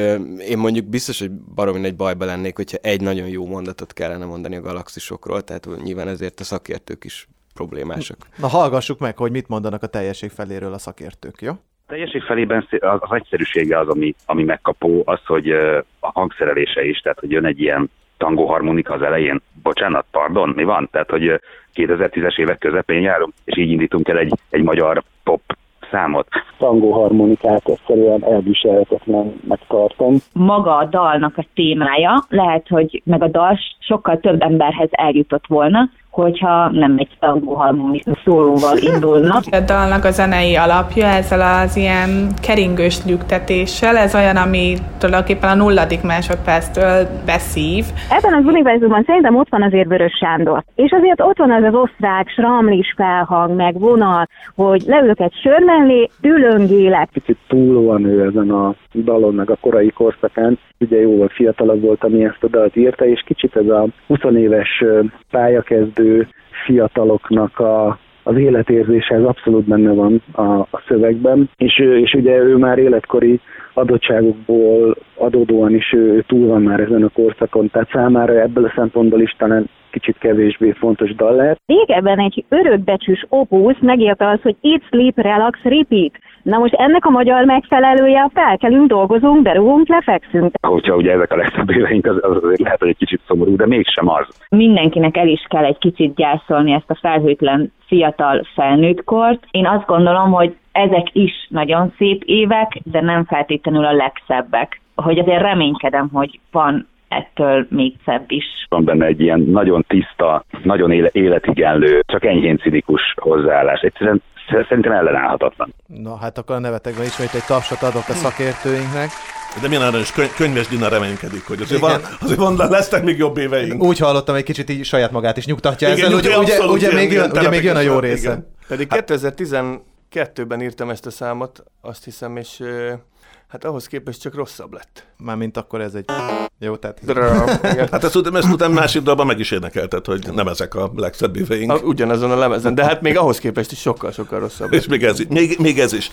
[SPEAKER 6] én mondjuk biztos, hogy baromi nagy bajba lennék, hogyha egy nagyon jó mondatot kellene mondani a galaxisokról, tehát nyilván ezért a szakértők is problémásak.
[SPEAKER 2] Na hallgassuk meg, hogy mit mondanak a teljesség feléről a szakértők, jó?
[SPEAKER 8] Teljesség felében szé- az, egyszerűsége az, ami, ami megkapó, az, hogy a hangszerelése is, tehát hogy jön egy ilyen tangó harmonika az elején. Bocsánat, pardon, mi van? Tehát, hogy ö, 2010-es évek közepén járunk, és így indítunk el egy, egy magyar pop számot.
[SPEAKER 9] Tangó harmonikát egyszerűen elviselhetetlennek tartom.
[SPEAKER 11] maga a dalnak a témája, lehet, hogy meg a dal sokkal több emberhez eljutott volna, hogyha nem egy tangó harmonista szólóval *laughs* indulna.
[SPEAKER 10] A dalnak a zenei alapja ezzel az ilyen keringős lüktetéssel, ez olyan, ami tulajdonképpen a nulladik másodperctől beszív.
[SPEAKER 11] Ebben az univerzumban szerintem ott van azért Vörös Sándor. És azért ott van az az osztrák sramlis felhang, meg vonal, hogy leülök egy sör mellé, dülöngélek.
[SPEAKER 9] Picit túl van ő ezen a dalon, meg a korai korszakán. Ugye jóval fiatalabb volt, ami ezt a dalt írta, és kicsit ez a 20 éves pályakezdő fiataloknak a az életérzése ez abszolút benne van a, a szövegben, és, és ugye ő már életkori adottságokból adódóan is ő túl van már ezen a korszakon, tehát számára ebből a szempontból is talán kicsit kevésbé fontos dal lehet.
[SPEAKER 11] Régebben egy örökbecsűs opusz megírta az, hogy Eat, Sleep, Relax, Repeat. Na most ennek a magyar megfelelője, felkelünk, dolgozunk, berúgunk, lefekszünk.
[SPEAKER 8] Hogyha ugye ezek a legszebb éveink, az, az azért lehet, hogy egy kicsit szomorú, de mégsem az.
[SPEAKER 11] Mindenkinek el is kell egy kicsit gyászolni ezt a felhőtlen fiatal felnőttkort. Én azt gondolom, hogy ezek is nagyon szép évek, de nem feltétlenül a legszebbek. Hogy azért reménykedem, hogy van ettől még szebb is.
[SPEAKER 8] Van benne egy ilyen nagyon tiszta, nagyon éle- életigenlő, csak enyhén cinikus hozzáállás. Egyszerűen szerintem ellenállhatatlan.
[SPEAKER 2] Na hát akkor a nevetekben ismét egy tapsot adok a szakértőinknek.
[SPEAKER 4] De milyen aranyos köny- könyves Dina reménykedik, hogy azért van, azért van, lesznek még jobb éveink.
[SPEAKER 2] Úgy hallottam, egy kicsit így saját magát is nyugtatja
[SPEAKER 4] Igen,
[SPEAKER 2] ezzel, ugye, ugye, ugye,
[SPEAKER 4] ilyen-
[SPEAKER 2] még jön, ugye még jön a jó része.
[SPEAKER 4] igen.
[SPEAKER 5] Pedig 2012-ben írtam ezt a számot, azt hiszem, és hát ahhoz képest csak rosszabb lett.
[SPEAKER 2] Mármint akkor ez egy... Jó, tehát...
[SPEAKER 4] Hát ezt, ezt utána másik dalban meg is énekelted, hogy nem ezek a legszebb éveink.
[SPEAKER 5] A, ugyanazon a lemezen, de hát még ahhoz képest is sokkal-sokkal rosszabb.
[SPEAKER 4] És még ez, még, még ez is.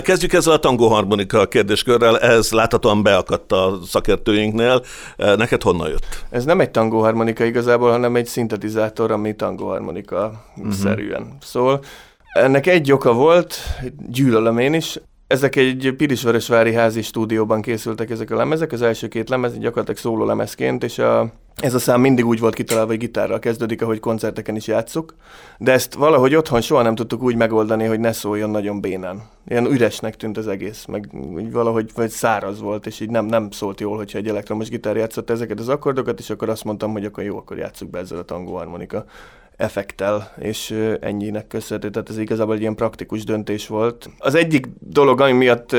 [SPEAKER 4] Kezdjük ezzel a tangó harmonika kérdéskörrel, ez láthatóan beakadt a szakértőinknél. Neked honnan jött?
[SPEAKER 5] Ez nem egy tangóharmonika igazából, hanem egy szintetizátor, ami tangóharmonika szerűen szól. Ennek egy oka volt, gyűlölöm én is, ezek egy Pirisvörösvári házi stúdióban készültek ezek a lemezek, az első két lemez gyakorlatilag szóló lemezként, és a, ez a szám mindig úgy volt kitalálva, hogy gitárral kezdődik, ahogy koncerteken is játszuk, de ezt valahogy otthon soha nem tudtuk úgy megoldani, hogy ne szóljon nagyon bénán. Ilyen üresnek tűnt az egész, meg úgy valahogy vagy száraz volt, és így nem, nem szólt jól, hogyha egy elektromos gitár játszott ezeket az akkordokat, és akkor azt mondtam, hogy akkor jó, akkor játsszuk be ezzel a tangóharmonika effektel, és ennyinek köszönhető. Tehát ez igazából egy ilyen praktikus döntés volt. Az egyik dolog, ami miatt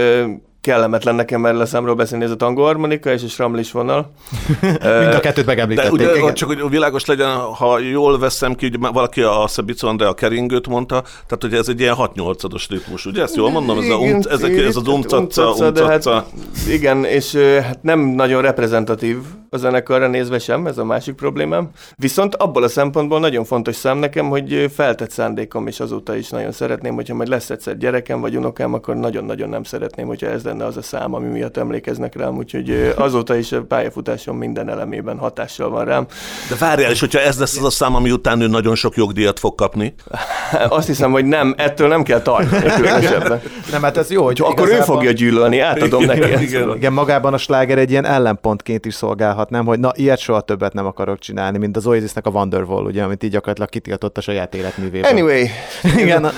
[SPEAKER 5] kellemetlen nekem erről a számról beszélni, ez a tangóharmonika és a sramlis vonal. *laughs*
[SPEAKER 2] Mind a kettőt
[SPEAKER 4] De
[SPEAKER 2] megemlítették.
[SPEAKER 4] ugye,
[SPEAKER 2] igen.
[SPEAKER 4] csak hogy világos legyen, ha jól veszem ki, ugye valaki a Szabico Andrea keringőt mondta, tehát hogy ez egy ilyen 6-8-ados ritmus, ugye? Ezt jól mondom? Ez, a um, ezek, ez az umcaca,
[SPEAKER 5] umcaca, de hát-. Igen, és hát nem nagyon reprezentatív a zenekarra nézve sem, ez a másik problémám. Viszont abból a szempontból nagyon fontos szám nekem, hogy feltett szándékom, és azóta is nagyon szeretném, hogyha majd lesz egyszer gyerekem vagy unokám, akkor nagyon-nagyon nem szeretném, hogyha ez lenne az a szám, ami miatt emlékeznek rám, úgyhogy azóta is a pályafutásom minden elemében hatással van rám.
[SPEAKER 4] De várjál, és hogyha ez lesz az a szám, ami után ő nagyon sok jogdíjat fog kapni, *laughs*
[SPEAKER 5] Azt hiszem, hogy nem, ettől nem kell tartani *laughs* különösebben.
[SPEAKER 2] Nem, hát ez jó, hogy
[SPEAKER 5] Akkor ő
[SPEAKER 2] igazából-
[SPEAKER 5] fogja gyűlölni, átadom
[SPEAKER 4] Igen,
[SPEAKER 5] neki.
[SPEAKER 4] igen.
[SPEAKER 2] Igen, magában a sláger egy ilyen ellenpontként is szolgálhat, nem? Hogy na, ilyet soha többet nem akarok csinálni, mint az Oasisnek a Wonderwall, ugye, amit így gyakorlatilag kitiltott a saját életművében.
[SPEAKER 5] Anyway,
[SPEAKER 2] Igen,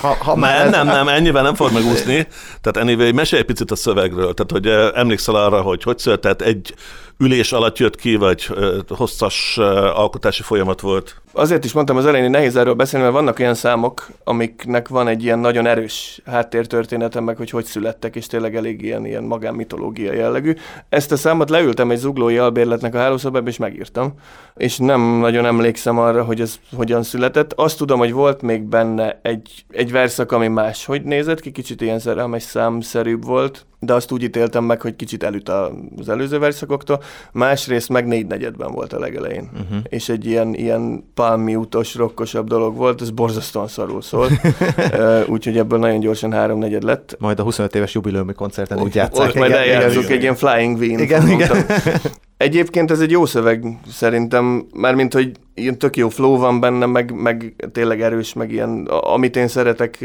[SPEAKER 2] ha, ha már
[SPEAKER 4] Nem,
[SPEAKER 2] ez,
[SPEAKER 4] nem, nem, ennyivel nem fog megúszni. Tehát anyway, mesélj egy picit a szövegről. Tehát, hogy eh, emlékszel arra, hogy hogy született, egy ülés alatt jött ki, vagy hosszas alkotási folyamat volt?
[SPEAKER 5] Azért is mondtam az elején, hogy nehéz erről beszélni, mert vannak olyan számok, amiknek van egy ilyen nagyon erős háttértörténete, meg hogy hogy születtek, és tényleg elég ilyen, ilyen magánmitológia jellegű. Ezt a számot leültem egy zuglói albérletnek a hálószobába, és megírtam. És nem nagyon emlékszem arra, hogy ez hogyan született. Azt tudom, hogy volt még benne egy, egy verszak, ami máshogy nézett ki, kicsit ilyen szerelmes számszerűbb volt, de azt úgy ítéltem meg, hogy kicsit elüt az előző verszakoktól. Másrészt meg négy negyedben volt a legelején. Uh-huh. És egy ilyen, ilyen palmi utos, rokkosabb dolog volt, ez borzasztóan szarul szólt. *laughs* Úgyhogy ebből nagyon gyorsan háromnegyed lett.
[SPEAKER 2] Majd a 25 éves jubileumi koncerten úgy
[SPEAKER 5] Ott
[SPEAKER 2] játszák.
[SPEAKER 5] majd
[SPEAKER 2] igen, igen,
[SPEAKER 5] eljátszunk egy ilyen Flying Wien.
[SPEAKER 2] Igen, igen. *laughs*
[SPEAKER 5] Egyébként ez egy jó szöveg szerintem, mármint, hogy ilyen tök jó flow van benne, meg, meg tényleg erős, meg ilyen, amit én szeretek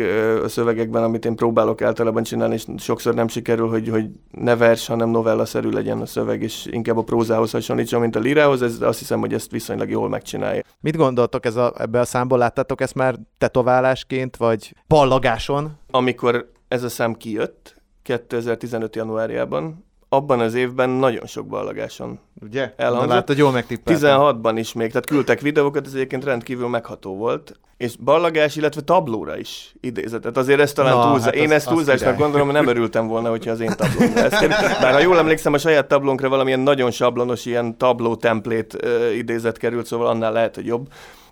[SPEAKER 5] a szövegekben, amit én próbálok általában csinálni, és sokszor nem sikerül, hogy, hogy ne vers, hanem novellaszerű legyen a szöveg, és inkább a prózához hasonlítson, mint a lirához, ez azt hiszem, hogy ezt viszonylag jól megcsinálja.
[SPEAKER 2] Mit gondoltok ez a, ebbe a számból? Láttátok ezt már tetoválásként, vagy ballagáson?
[SPEAKER 5] Amikor ez a szám kijött, 2015. januárjában, abban az évben nagyon sok ballagáson
[SPEAKER 2] Ugye?
[SPEAKER 5] elhangzott.
[SPEAKER 2] Na látod, jól megtippeltem.
[SPEAKER 5] 16-ban is még, tehát küldtek videókat, ez egyébként rendkívül megható volt. És ballagás, illetve tablóra is idézett. Tehát azért ezt talán
[SPEAKER 2] Na,
[SPEAKER 5] túlzás.
[SPEAKER 2] hát
[SPEAKER 5] én
[SPEAKER 2] az-
[SPEAKER 5] ezt túlzásnak gondolom, hogy nem örültem volna, hogyha az én tablóm lesz. Bár ha jól emlékszem, a saját tablónkra valamilyen nagyon sablonos ilyen tabló templét idézet került, szóval annál lehet, hogy jobb.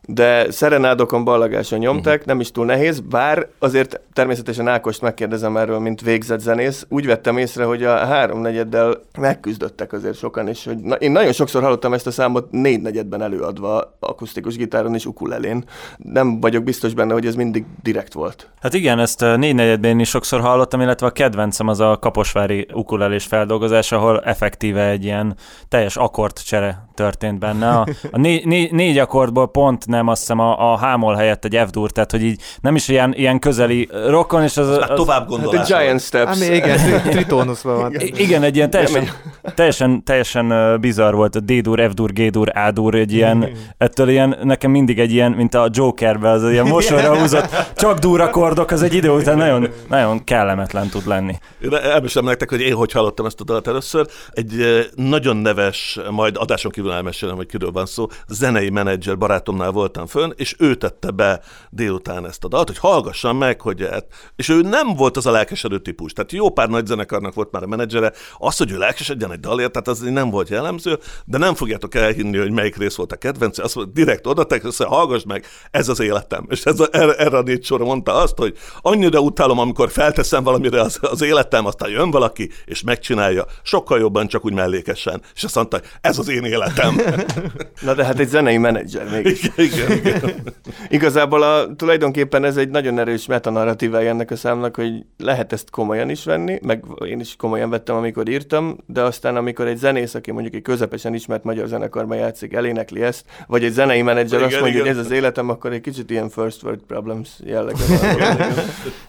[SPEAKER 5] De szerenádokon ballagáson nyomták,
[SPEAKER 2] Mhm.
[SPEAKER 5] nem is túl nehéz, bár azért természetesen Ákost megkérdezem erről, mint végzett zenész. Úgy vettem észre, hogy a háromnegyeddel megküzdöttek azért sokan, és hogy na, én nagyon sokszor hallottam ezt a számot négynegyedben előadva akusztikus gitáron és ukulelén. Nem vagyok biztos benne, hogy ez mindig direkt volt.
[SPEAKER 7] Hát igen, ezt négynegyedben is sokszor hallottam, illetve a kedvencem az a kaposvári ukulelés feldolgozás, ahol effektíve egy ilyen teljes akkordcsere történt benne. A, a né, né, négy akkordból pont nem azt hiszem a, a hámol helyett egy F-dur, tehát hogy így nem is ilyen, ilyen közeli rokon, és az... az,
[SPEAKER 4] Hát tovább
[SPEAKER 5] Hát
[SPEAKER 4] gondolás.
[SPEAKER 5] egy Giant Steps.
[SPEAKER 2] Hát még igen, *laughs* tri- tritónuszban van.
[SPEAKER 7] I- Igen, egy ilyen teljesen, teljesen, teljesen bizarr volt a D-dur, F-dur, G-dur, A-dur, egy ilyen, ettől ilyen, nekem mindig egy ilyen, mint a Jokerbe, az ilyen mosolyra húzott, csak dur akkordok, az egy idő után nagyon, nagyon kellemetlen tud lenni.
[SPEAKER 4] Én elmesélem nektek, hogy én hogy hallottam ezt a dalt először. Egy nagyon neves, majd adáson kívül elmesélem, hogy kiről van szó, zenei menedzser barátomnál voltam fönn, és ő tette be délután ezt a dalt, hogy hallgassam meg, hogy hát, és ő nem volt az a lelkesedő típus. Tehát jó pár nagy zenekarnak volt már a menedzsere, az, hogy ő lelkesedjen egy dalért, tehát az nem volt jellemző, de nem fogjátok elhinni, hogy melyik rész volt a kedvenc, azt mondta, direkt oda össze, hallgass meg, ez az életem. És ez a, erre, erre a négy sorra mondta azt, hogy annyira utálom, amikor felteszem valamire az, az életem, aztán jön valaki, és megcsinálja, sokkal jobban, csak úgy mellékesen. És azt mondta, ez az én életem. *laughs*
[SPEAKER 5] Na de hát egy zenei menedzser *laughs* még.
[SPEAKER 4] igen, igen, igen.
[SPEAKER 5] Igazából a, tulajdonképpen ez egy nagyon erős metanarratívája ennek a számnak, hogy lehet ezt komolyan is venni, meg én is komolyan vettem, amikor írtam, de aztán amikor egy zenész, aki mondjuk egy közepesen ismert magyar zenekarban játszik, elénekli ezt, vagy egy zenei menedzser
[SPEAKER 4] Igen,
[SPEAKER 5] azt mondja,
[SPEAKER 4] igen.
[SPEAKER 5] hogy ez az életem, akkor egy kicsit ilyen first world problems jellege van.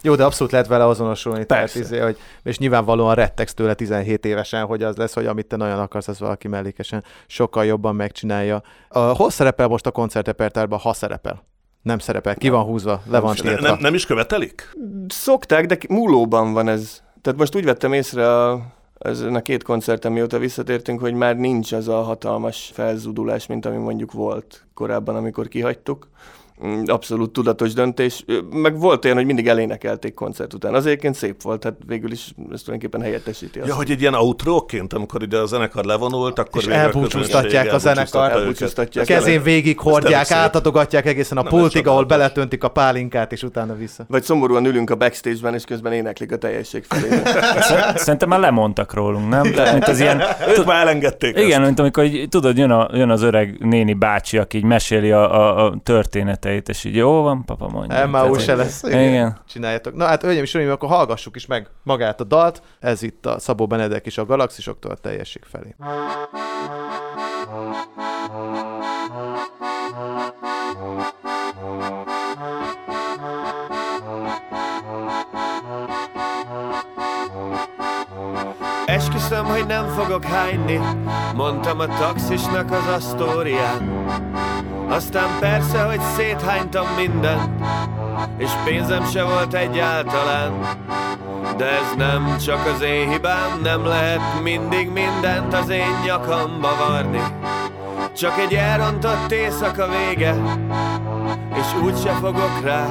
[SPEAKER 2] Jó, de abszolút lehet vele azonosulni. Tehát,
[SPEAKER 5] Persze.
[SPEAKER 2] izé, hogy, és nyilvánvalóan rettegsz tőle 17 évesen, hogy az lesz, hogy amit te nagyon akarsz, az valaki mellékesen sokkal jobban megcsinálja. A, hol szerepel most a koncertrepertárban, ha szerepel? Nem szerepel, ki van húzva, le van
[SPEAKER 4] Ne,
[SPEAKER 2] tiltva.
[SPEAKER 4] nem, nem is követelik?
[SPEAKER 5] Szokták, de múlóban van ez. Tehát most úgy vettem észre a, ezen a két koncerten, mióta visszatértünk, hogy már nincs az a hatalmas felzudulás, mint ami mondjuk volt korábban, amikor kihagytuk. Mm, Abszolút tudatos döntés. Meg volt olyan, hogy mindig elénekelték koncert után. Az egyébként szép volt, hát végül is ez tulajdonképpen helyettesíti azt.
[SPEAKER 4] Ja, hogy egy ilyen outróként, amikor ide a zenekar levonult, akkor
[SPEAKER 2] És elbúcsúztatják a
[SPEAKER 4] őket.
[SPEAKER 5] Elbúcsúztatják.
[SPEAKER 2] Kezén végig hordják, átadogatják egészen a
[SPEAKER 4] Nem,
[SPEAKER 2] pultig, ahol beletöntik a pálinkát, és utána vissza.
[SPEAKER 5] Vagy szomorúan ülünk a backstage-ben, és közben éneklik a teljesség felé. *laughs*
[SPEAKER 7] Szerintem már lemondtak rólunk, nem? Tehát, mint az ilyen, *laughs*
[SPEAKER 4] Ők már elengedték
[SPEAKER 7] Igen,
[SPEAKER 4] ezt.
[SPEAKER 7] mint amikor így, tudod, jön, a, jön az öreg néni bácsi, aki így meséli a, a, a történeteit, és így jó van, papa mondja.
[SPEAKER 2] MAU se lesz.
[SPEAKER 7] Igen.
[SPEAKER 2] Csináljátok. Na hát, hölgyeim és uraim, akkor hallgassuk is meg magát a dalt. Ez itt a Szabó Benedek is a galaxisoktól a teljesség felé.
[SPEAKER 5] Esküszöm, hogy nem fogok hányni Mondtam a taxisnak az asztórián Aztán persze, hogy széthánytam mindent És pénzem se volt egyáltalán. De ez nem csak az én hibám Nem lehet mindig mindent az én nyakamba varni. Csak egy elrontott éjszaka vége és úgyse fogok rá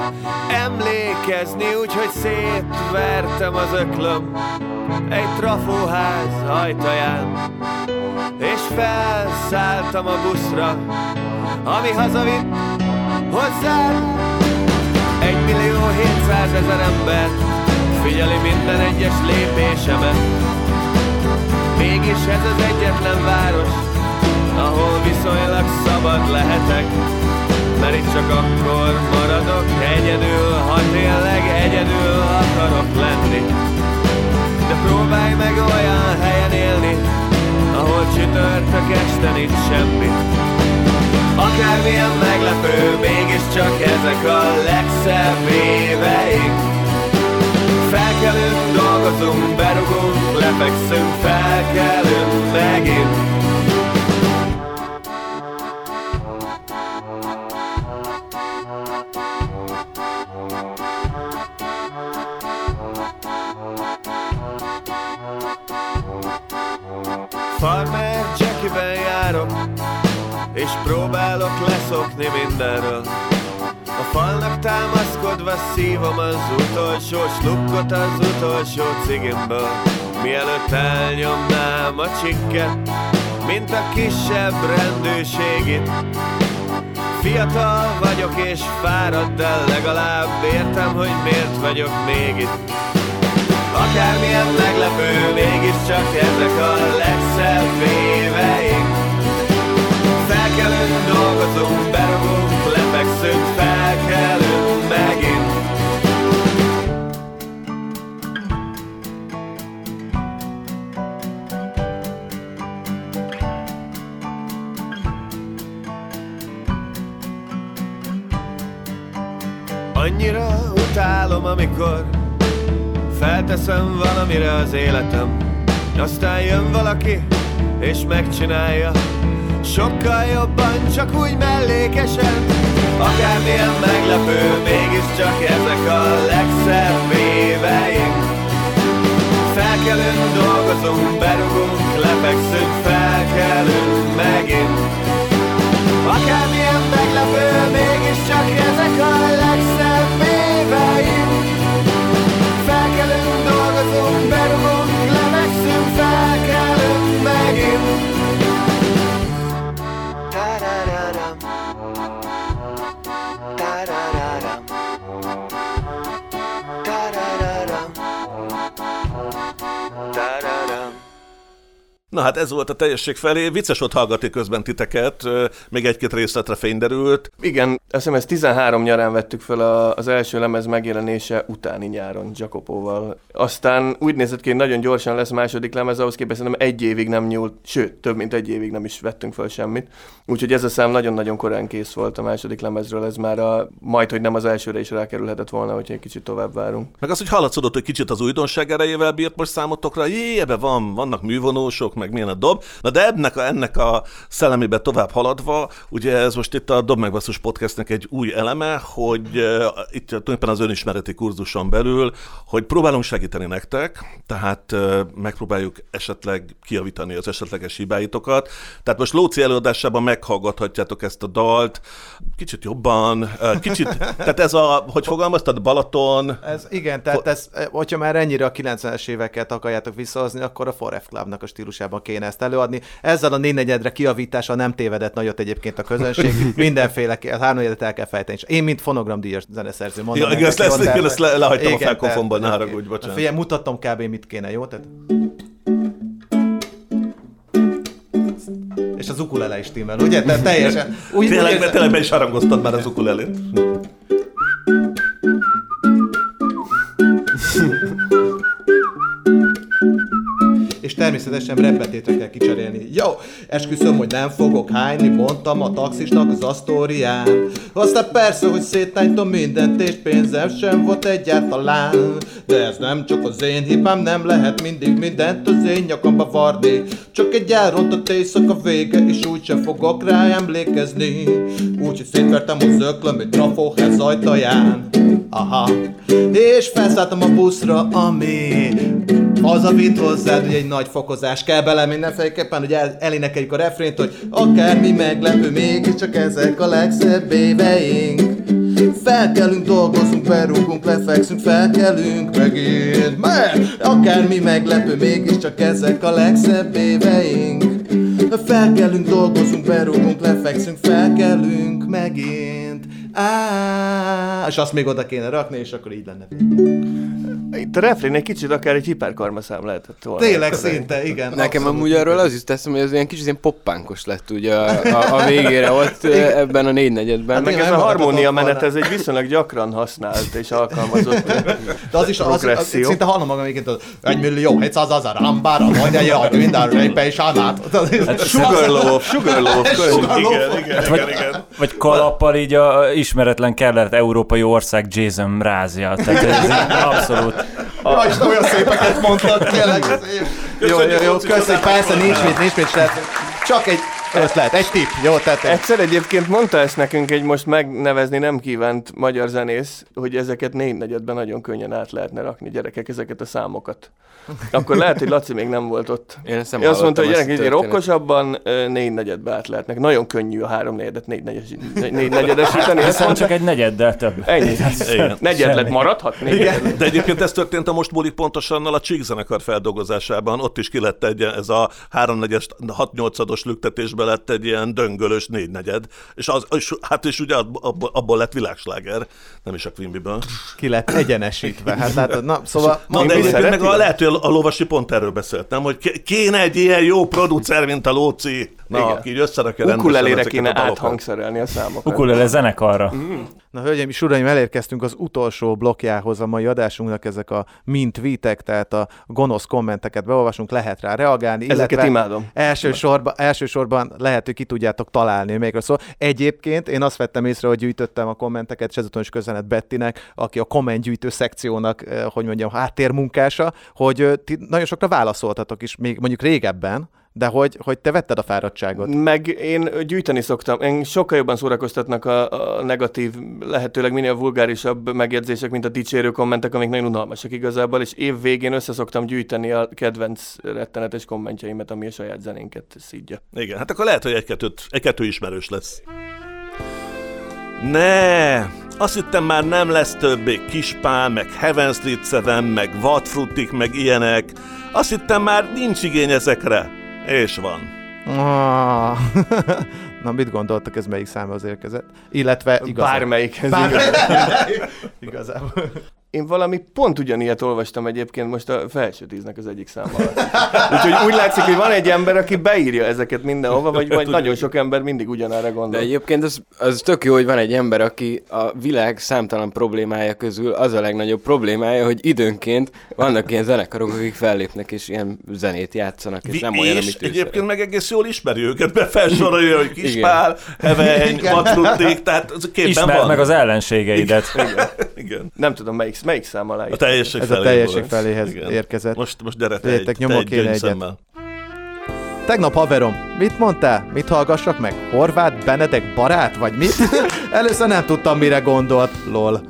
[SPEAKER 5] emlékezni, úgyhogy szétvertem az öklöm egy trafóház ajtaján, és felszálltam a buszra, ami hazavitt hozzám. Egy millió hétszázezer ember figyeli minden egyes lépésemet, mégis ez az egyetlen város, ahol viszonylag szabad lehetek, mert itt csak akkor maradok egyedül, ha tényleg egyedül akarok lenni. De próbálj meg olyan helyen élni, ahol csütörtök este nincs semmi. Akármilyen meglepő, mégiscsak ezek a legszebb éveink. Felkelünk, dolgozunk, berugunk, lefekszünk, felkelünk megint.
[SPEAKER 12] Leszokni mindenről. A falnak támaszkodva szívom az utolsó slukkot az utolsó cigimből. Mielőtt elnyomnám a csikket, mint a kisebb rendőrségit. Fiatal vagyok és fáradt, de legalább értem, hogy miért vagyok még itt. Akármilyen meglepő, mégiscsak ezek a legszebb éveink. Felkelünk, dolgozunk, berogunk, lefekszünk, felkelünk megint. Annyira utálom, amikor felteszem valamire az életem, aztán jön valaki, és megcsinálja, sokkal jobban, csak úgy mellékesen. Akármilyen meglepő, mégiscsak ezek a legszebb éveink. Felkelünk, dolgozunk, berugunk, lefekszünk, felkelünk megint. Akármilyen meglepő, mégiscsak
[SPEAKER 4] Na hát ez volt a teljesség felé. Vicces ott hallgatni közben titeket, még egy-két részletre fény derült.
[SPEAKER 5] Igen, azt hiszem ez 13 nyarán vettük fel a, az első lemez megjelenése utáni nyáron Jacopóval. Aztán úgy nézett ki, hogy nagyon gyorsan lesz második lemez, ahhoz képest szerintem egy évig nem nyúlt, sőt, több mint egy évig nem is vettünk fel semmit. Úgyhogy ez a szám nagyon-nagyon korán kész volt a második lemezről, ez már a, majd, hogy nem az elsőre is rákerülhetett volna, hogyha egy kicsit tovább várunk.
[SPEAKER 4] Meg az, hogy hallatszódott, hogy kicsit az újdonság erejével bírt most számotokra, jé, ebbe van, vannak művonósok, meg milyen a dob. Na de ennek a, ennek a szellemébe tovább haladva, ugye ez most itt a Dob Megbasszus podcastnek egy új eleme, hogy uh, itt tulajdonképpen az önismereti kurzuson belül, hogy próbálunk segíteni nektek, tehát uh, megpróbáljuk esetleg kiavítani az esetleges hibáitokat. Tehát most Lóci előadásában meghallgathatjátok ezt a dalt, kicsit jobban, uh, kicsit, *laughs* tehát ez a, hogy fogalmaztad, Balaton,
[SPEAKER 2] Ez, igen, tehát ez, hogyha már ennyire a 90-es éveket akarjátok visszahozni, akkor a Foref Clubnak a stílusában kéne ezt előadni. Ezzel a négynegyedre kiavítása nem tévedett nagyot egyébként a közönség. *laughs* Mindenféle, a háromnegyedet el kell fejteni. És én, mint fonogramdíjas zeneszerző, mondom.
[SPEAKER 4] Ja, igen, ezt- igen, ezt le- lehagytam a
[SPEAKER 2] Igen,
[SPEAKER 4] felkonfomból, ne
[SPEAKER 2] tehát-
[SPEAKER 4] haragudj, bocsánat.
[SPEAKER 2] Figyelj, mutattam kb. mit kéne, jó? Tehát... És az ukulele is timmel, ugye? Tehát teljesen. Úgy,
[SPEAKER 4] tényleg,
[SPEAKER 2] úgy
[SPEAKER 4] tényleg be is harangoztad már az ukulelét.
[SPEAKER 2] És természetesen repbetétre kell kicserélni. Jó, esküszöm, hogy nem fogok hányni, mondtam a taxisnak az asztórián. Aztán persze, hogy széttánytom mindent, és pénzem sem volt egyáltalán. De ez nem csak az én hibám, nem lehet mindig mindent az én nyakamba varni. Csak egy elrontott éjszaka vége, és úgysem fogok rá emlékezni. Úgyhogy szétvertem az öklöm egy trafóház ajtaján. Aha. És felszálltam a buszra, ami hazavitt hozzád, ugye egy nagy fokozás kell bele mindenféleképpen, hogy el, elénekeljük a refrént, hogy akármi meglepő, mégiscsak ezek a legszebb éveink. Felkelünk, dolgozunk, berúgunk, lefekszünk, felkelünk megint, mert akármi meglepő, mégiscsak ezek a legszebb éveink. Felkelünk, dolgozunk, berúgunk, lefekszünk, felkelünk megint. Á, és azt még oda kéne rakni, és akkor így lenne.
[SPEAKER 5] Itt a refrén egy kicsit akár egy hiperkarmaszám lehetett volna.
[SPEAKER 2] Tényleg szinte, igen.
[SPEAKER 6] Nekem
[SPEAKER 2] abszolút.
[SPEAKER 6] amúgy arról az is teszem, hogy ez ilyen kicsit ilyen poppánkos lett ugye a, a, a végére ott *laughs* ö, ebben a négynegyedben.
[SPEAKER 5] Meg
[SPEAKER 2] Hát
[SPEAKER 5] ez
[SPEAKER 2] nem
[SPEAKER 5] a harmónia menet, ez egy viszonylag gyakran használt és alkalmazott *laughs*
[SPEAKER 2] De az is, az, az, az, szinte hallom magam egyébként, hogy egy millió, 700 ezer ambára, mondja, jaj, minden répe és.
[SPEAKER 5] Hát Sugarloaf, Sugarloaf, *laughs*
[SPEAKER 2] Sugarloaf.
[SPEAKER 4] Igen, igen,
[SPEAKER 7] Vagy,
[SPEAKER 4] igen, igen.
[SPEAKER 7] vagy kalappal így a ismeretlen kellett európai ország Jason Mrázja. Tehát ez abszolút.
[SPEAKER 2] Ja, és olyan szépeket mondtad, tényleg. Jó, jó, jó, köszönjük, persze, nincs mit, nincs mit, tehát csak egy ötlet, egy tipp, jó, tehát
[SPEAKER 5] Egyszer egyébként mondta ezt nekünk egy most megnevezni nem kívánt magyar zenész, hogy ezeket négy negyedben nagyon könnyen át lehetne rakni gyerekek, ezeket a számokat. Akkor lehet, hogy Laci még nem volt ott.
[SPEAKER 6] Én ezt nem
[SPEAKER 5] Ő azt mondta, hogy gyerekek,
[SPEAKER 6] ezt
[SPEAKER 5] hogy rokkosabban négy negyedbe át lehetnek. Nagyon könnyű a három negyedet négy, negyed, négy negyedesíteni. Ezt
[SPEAKER 7] Hiszen
[SPEAKER 5] mondta,
[SPEAKER 7] csak egy negyeddel több.
[SPEAKER 5] ennyi.
[SPEAKER 4] Igen.
[SPEAKER 5] Negyed lett maradhat? Négy negyed.
[SPEAKER 4] De egyébként ez történt a most múlik pontosan a Csík zenekar feldolgozásában. Ott is ki lett egy, ez a háromnegyes, 6-8-ados lüktetésbe lett egy ilyen döngölös négynegyed. És, az, és hát és ugye abból, abból lett világsláger, nem is a Quimbyből.
[SPEAKER 2] ki lett egyenesítve. Hát látod, na, szóval
[SPEAKER 4] Na, de egyébként meg a, lehet, hogy a lovasi pont erről beszélt, nem? Hogy ké- kéne egy ilyen jó producer, mint a Lóci. Na,
[SPEAKER 5] Igen.
[SPEAKER 4] aki így összerakja rendesen
[SPEAKER 5] Ukulelére kéne
[SPEAKER 4] a
[SPEAKER 5] áthangszerelni a számokat.
[SPEAKER 7] Ukulele zenekarra.
[SPEAKER 2] Na, hölgyeim és uraim, elérkeztünk az utolsó blokkjához a mai adásunknak, ezek a mint tweetek, tehát a gonosz kommenteket beolvasunk, lehet rá reagálni.
[SPEAKER 5] Ezeket
[SPEAKER 2] illetve
[SPEAKER 5] imádom.
[SPEAKER 2] Elsősorban, elsősorban lehet, hogy ki tudjátok találni, melyikről szól. Egyébként én azt vettem észre, hogy gyűjtöttem a kommenteket, és ezúton is köszönet Bettinek, aki a kommentgyűjtő szekciónak, eh, hogy mondjam, háttérmunkása, hogy eh, ti nagyon sokra válaszoltatok is, még mondjuk régebben, de hogy, hogy te vetted a fáradtságot.
[SPEAKER 5] Meg én gyűjteni szoktam. Én sokkal jobban szórakoztatnak a, a negatív, lehetőleg minél vulgárisabb megjegyzések, mint a dicsérő kommentek, amik nagyon unalmasak igazából, és év végén össze szoktam gyűjteni a kedvenc rettenetes kommentjeimet, ami a saját zenénket szídja.
[SPEAKER 4] Igen, hát akkor lehet, hogy egy-kettő ismerős lesz. Ne! Azt hittem már nem lesz többé Kispál, meg Heaven Street Seven, meg Vadfrutik, meg ilyenek. Azt hittem már nincs igény ezekre. És van.
[SPEAKER 2] Ah. *laughs* Na, mit gondoltak, ez melyik számhoz érkezett? Illetve *laughs* igazából.
[SPEAKER 5] Bármelyikhez.
[SPEAKER 2] Bármelyik. Igazából.
[SPEAKER 5] Én valami pont ugyanilyet olvastam egyébként most a felső tíznek az egyik száma. Úgyhogy úgy látszik, hogy van egy ember, aki beírja ezeket mindenhova, vagy, vagy nagyon sok ember mindig ugyanára
[SPEAKER 6] De
[SPEAKER 5] gondol.
[SPEAKER 6] egyébként az, az tök jó, hogy van egy ember, aki a világ számtalan problémája közül az a legnagyobb problémája, hogy időnként vannak ilyen zenekarok, akik fellépnek és ilyen zenét játszanak, és
[SPEAKER 4] Vi-
[SPEAKER 6] nem olyan,
[SPEAKER 4] és
[SPEAKER 6] amit ő
[SPEAKER 4] egyébként meg egész jól ismeri őket, be felsorolja, hogy Kispál, Heveny, Vadfrutik, tehát ez képben
[SPEAKER 7] Ismerd
[SPEAKER 4] van.
[SPEAKER 7] meg az ellenségeidet.
[SPEAKER 4] Igen.
[SPEAKER 5] Nem tudom, melyik, melyik szám alá
[SPEAKER 4] A teljesség
[SPEAKER 2] Ez a
[SPEAKER 4] felé
[SPEAKER 2] teljesség
[SPEAKER 4] volt.
[SPEAKER 2] feléhez
[SPEAKER 4] Igen.
[SPEAKER 2] érkezett.
[SPEAKER 4] Most, most gyere te egy,
[SPEAKER 2] egyet.
[SPEAKER 4] gyöngyszemmel.
[SPEAKER 2] Tegnap haverom, mit mondtál? Mit hallgassak meg? Horváth Benedek barát, vagy mit? *laughs* Először nem tudtam, mire gondolt. Lol.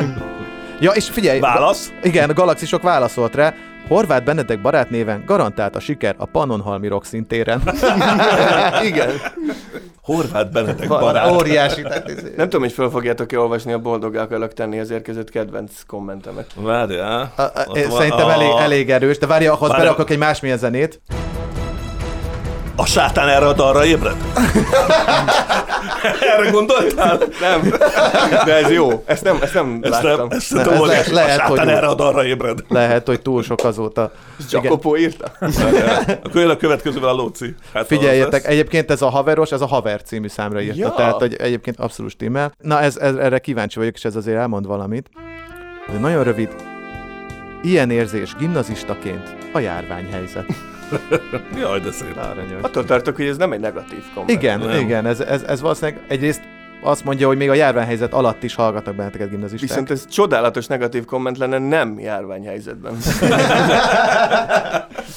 [SPEAKER 2] *laughs* ja, és figyelj.
[SPEAKER 4] Válasz?
[SPEAKER 2] Igen, a galaxisok válaszolt rá. Horváth Benedek barátnéven garantált a siker a Pannonhalmi Rock szintéren. *laughs*
[SPEAKER 5] Igen.
[SPEAKER 4] Horváth Benedek barát.
[SPEAKER 2] Óriási. tehát
[SPEAKER 5] Nem tudom, hogy fel fogjátok-e olvasni a boldog akarok tenni az érkezett kedvenc kommentemet.
[SPEAKER 4] Várjál.
[SPEAKER 2] Szerintem elég, elég erős, de várja, ahhoz
[SPEAKER 4] Várja.
[SPEAKER 2] berakok egy másmilyen zenét.
[SPEAKER 4] A sátán erre a dalra ébred? *laughs* erre gondoltál?
[SPEAKER 5] Nem, de ez jó. Ezt nem, ezt nem
[SPEAKER 4] Ezt
[SPEAKER 5] láttam.
[SPEAKER 4] nem, ezt
[SPEAKER 2] Ne,
[SPEAKER 4] nem
[SPEAKER 2] ez
[SPEAKER 4] tudom,
[SPEAKER 2] lehet-
[SPEAKER 4] a sátán
[SPEAKER 2] hogy-
[SPEAKER 4] erre a dalra ébred.
[SPEAKER 2] Lehet, hogy túl sok azóta.
[SPEAKER 5] Jacopo írta? *laughs*
[SPEAKER 4] Akkor jön a következővel a Lóci. Hát
[SPEAKER 2] Figyeljetek, egyébként ez a haveros, ez a haver című számra írta,
[SPEAKER 5] Ja.
[SPEAKER 2] tehát hogy egyébként abszolút stimmel. Na, ez, ez, erre kíváncsi vagyok, és ez azért elmond valamit. Ez nagyon rövid. Ilyen érzés gimnazistaként a járványhelyzet. *laughs*
[SPEAKER 4] Jaj, de szép.
[SPEAKER 2] Aranyos.
[SPEAKER 5] Attól tartok, hogy ez nem egy negatív komment.
[SPEAKER 2] Igen,
[SPEAKER 4] Nem.
[SPEAKER 2] igen, ez, ez, ez valószínűleg egyrészt azt mondja, hogy még a járványhelyzet alatt is hallgatnak benneteket gimnazisták.
[SPEAKER 5] Viszont ez csodálatos negatív komment lenne nem járványhelyzetben. *laughs*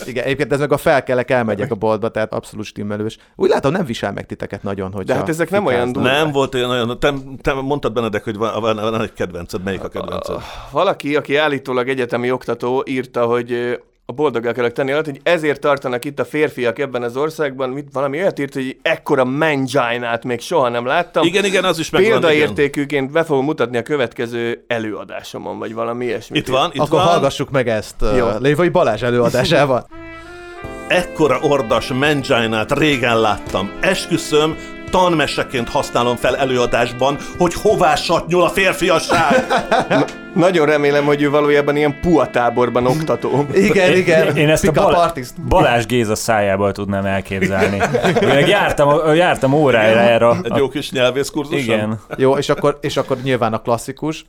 [SPEAKER 2] Igen, egyébként ez meg a felkelek, elmegyek a boltba, tehát abszolút stimmelős. Úgy látom, nem visel meg titeket nagyon, hogy
[SPEAKER 5] De hát ezek nem olyan durvák.
[SPEAKER 4] Nem volt olyan, olyan te, te mondtad Benedek, hogy van, van, van egy kedvenced, melyik a kedvenced?
[SPEAKER 5] Valaki, aki állítólag egyetemi oktató, írta, hogy a boldog akarok tenni alatt, hogy ezért tartanak itt a férfiak ebben az országban, mit, valami olyat írt, hogy ekkora menginát még soha nem láttam.
[SPEAKER 4] Igen, igen, az is megvan.
[SPEAKER 5] Példaértékűként be fogom mutatni a következő előadásomon, vagy valami ilyesmi.
[SPEAKER 4] Itt van, itt
[SPEAKER 2] Akkor
[SPEAKER 4] van.
[SPEAKER 2] hallgassuk meg ezt
[SPEAKER 5] Jó.
[SPEAKER 2] uh, Lévai Balázs előadásában.
[SPEAKER 4] Ekkora ordas menginát régen láttam. Esküszöm, tanmeseként használom fel előadásban, hogy hová satnyol a férfiasság. *laughs*
[SPEAKER 5] Nagyon remélem, hogy ő valójában ilyen puatáborban oktató.
[SPEAKER 2] Igen, igen.
[SPEAKER 7] Én ezt a
[SPEAKER 2] Pick-up
[SPEAKER 7] Balá-
[SPEAKER 2] artist.
[SPEAKER 7] Balázs Géza szájából tudnám elképzelni. *laughs* Én jártam, jártam órára erre. a-
[SPEAKER 4] Egy jó kis nyelvészkurzuson.
[SPEAKER 7] Igen.
[SPEAKER 2] Jó, és akkor, és akkor nyilván a klasszikus.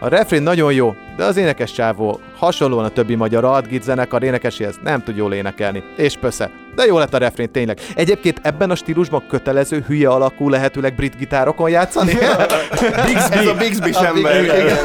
[SPEAKER 2] A refrén nagyon jó, de az énekes csávó hasonlóan a többi magyar altgit zenekar énekeséhez nem tud jól énekelni. És pösze, De jó lett a refrén, tényleg. Egyébként ebben a stílusban kötelező hülye alakú lehetőleg brit gitárokon játszani? *laughs*
[SPEAKER 5] Bixby. Ez a bixby
[SPEAKER 2] A
[SPEAKER 5] ember.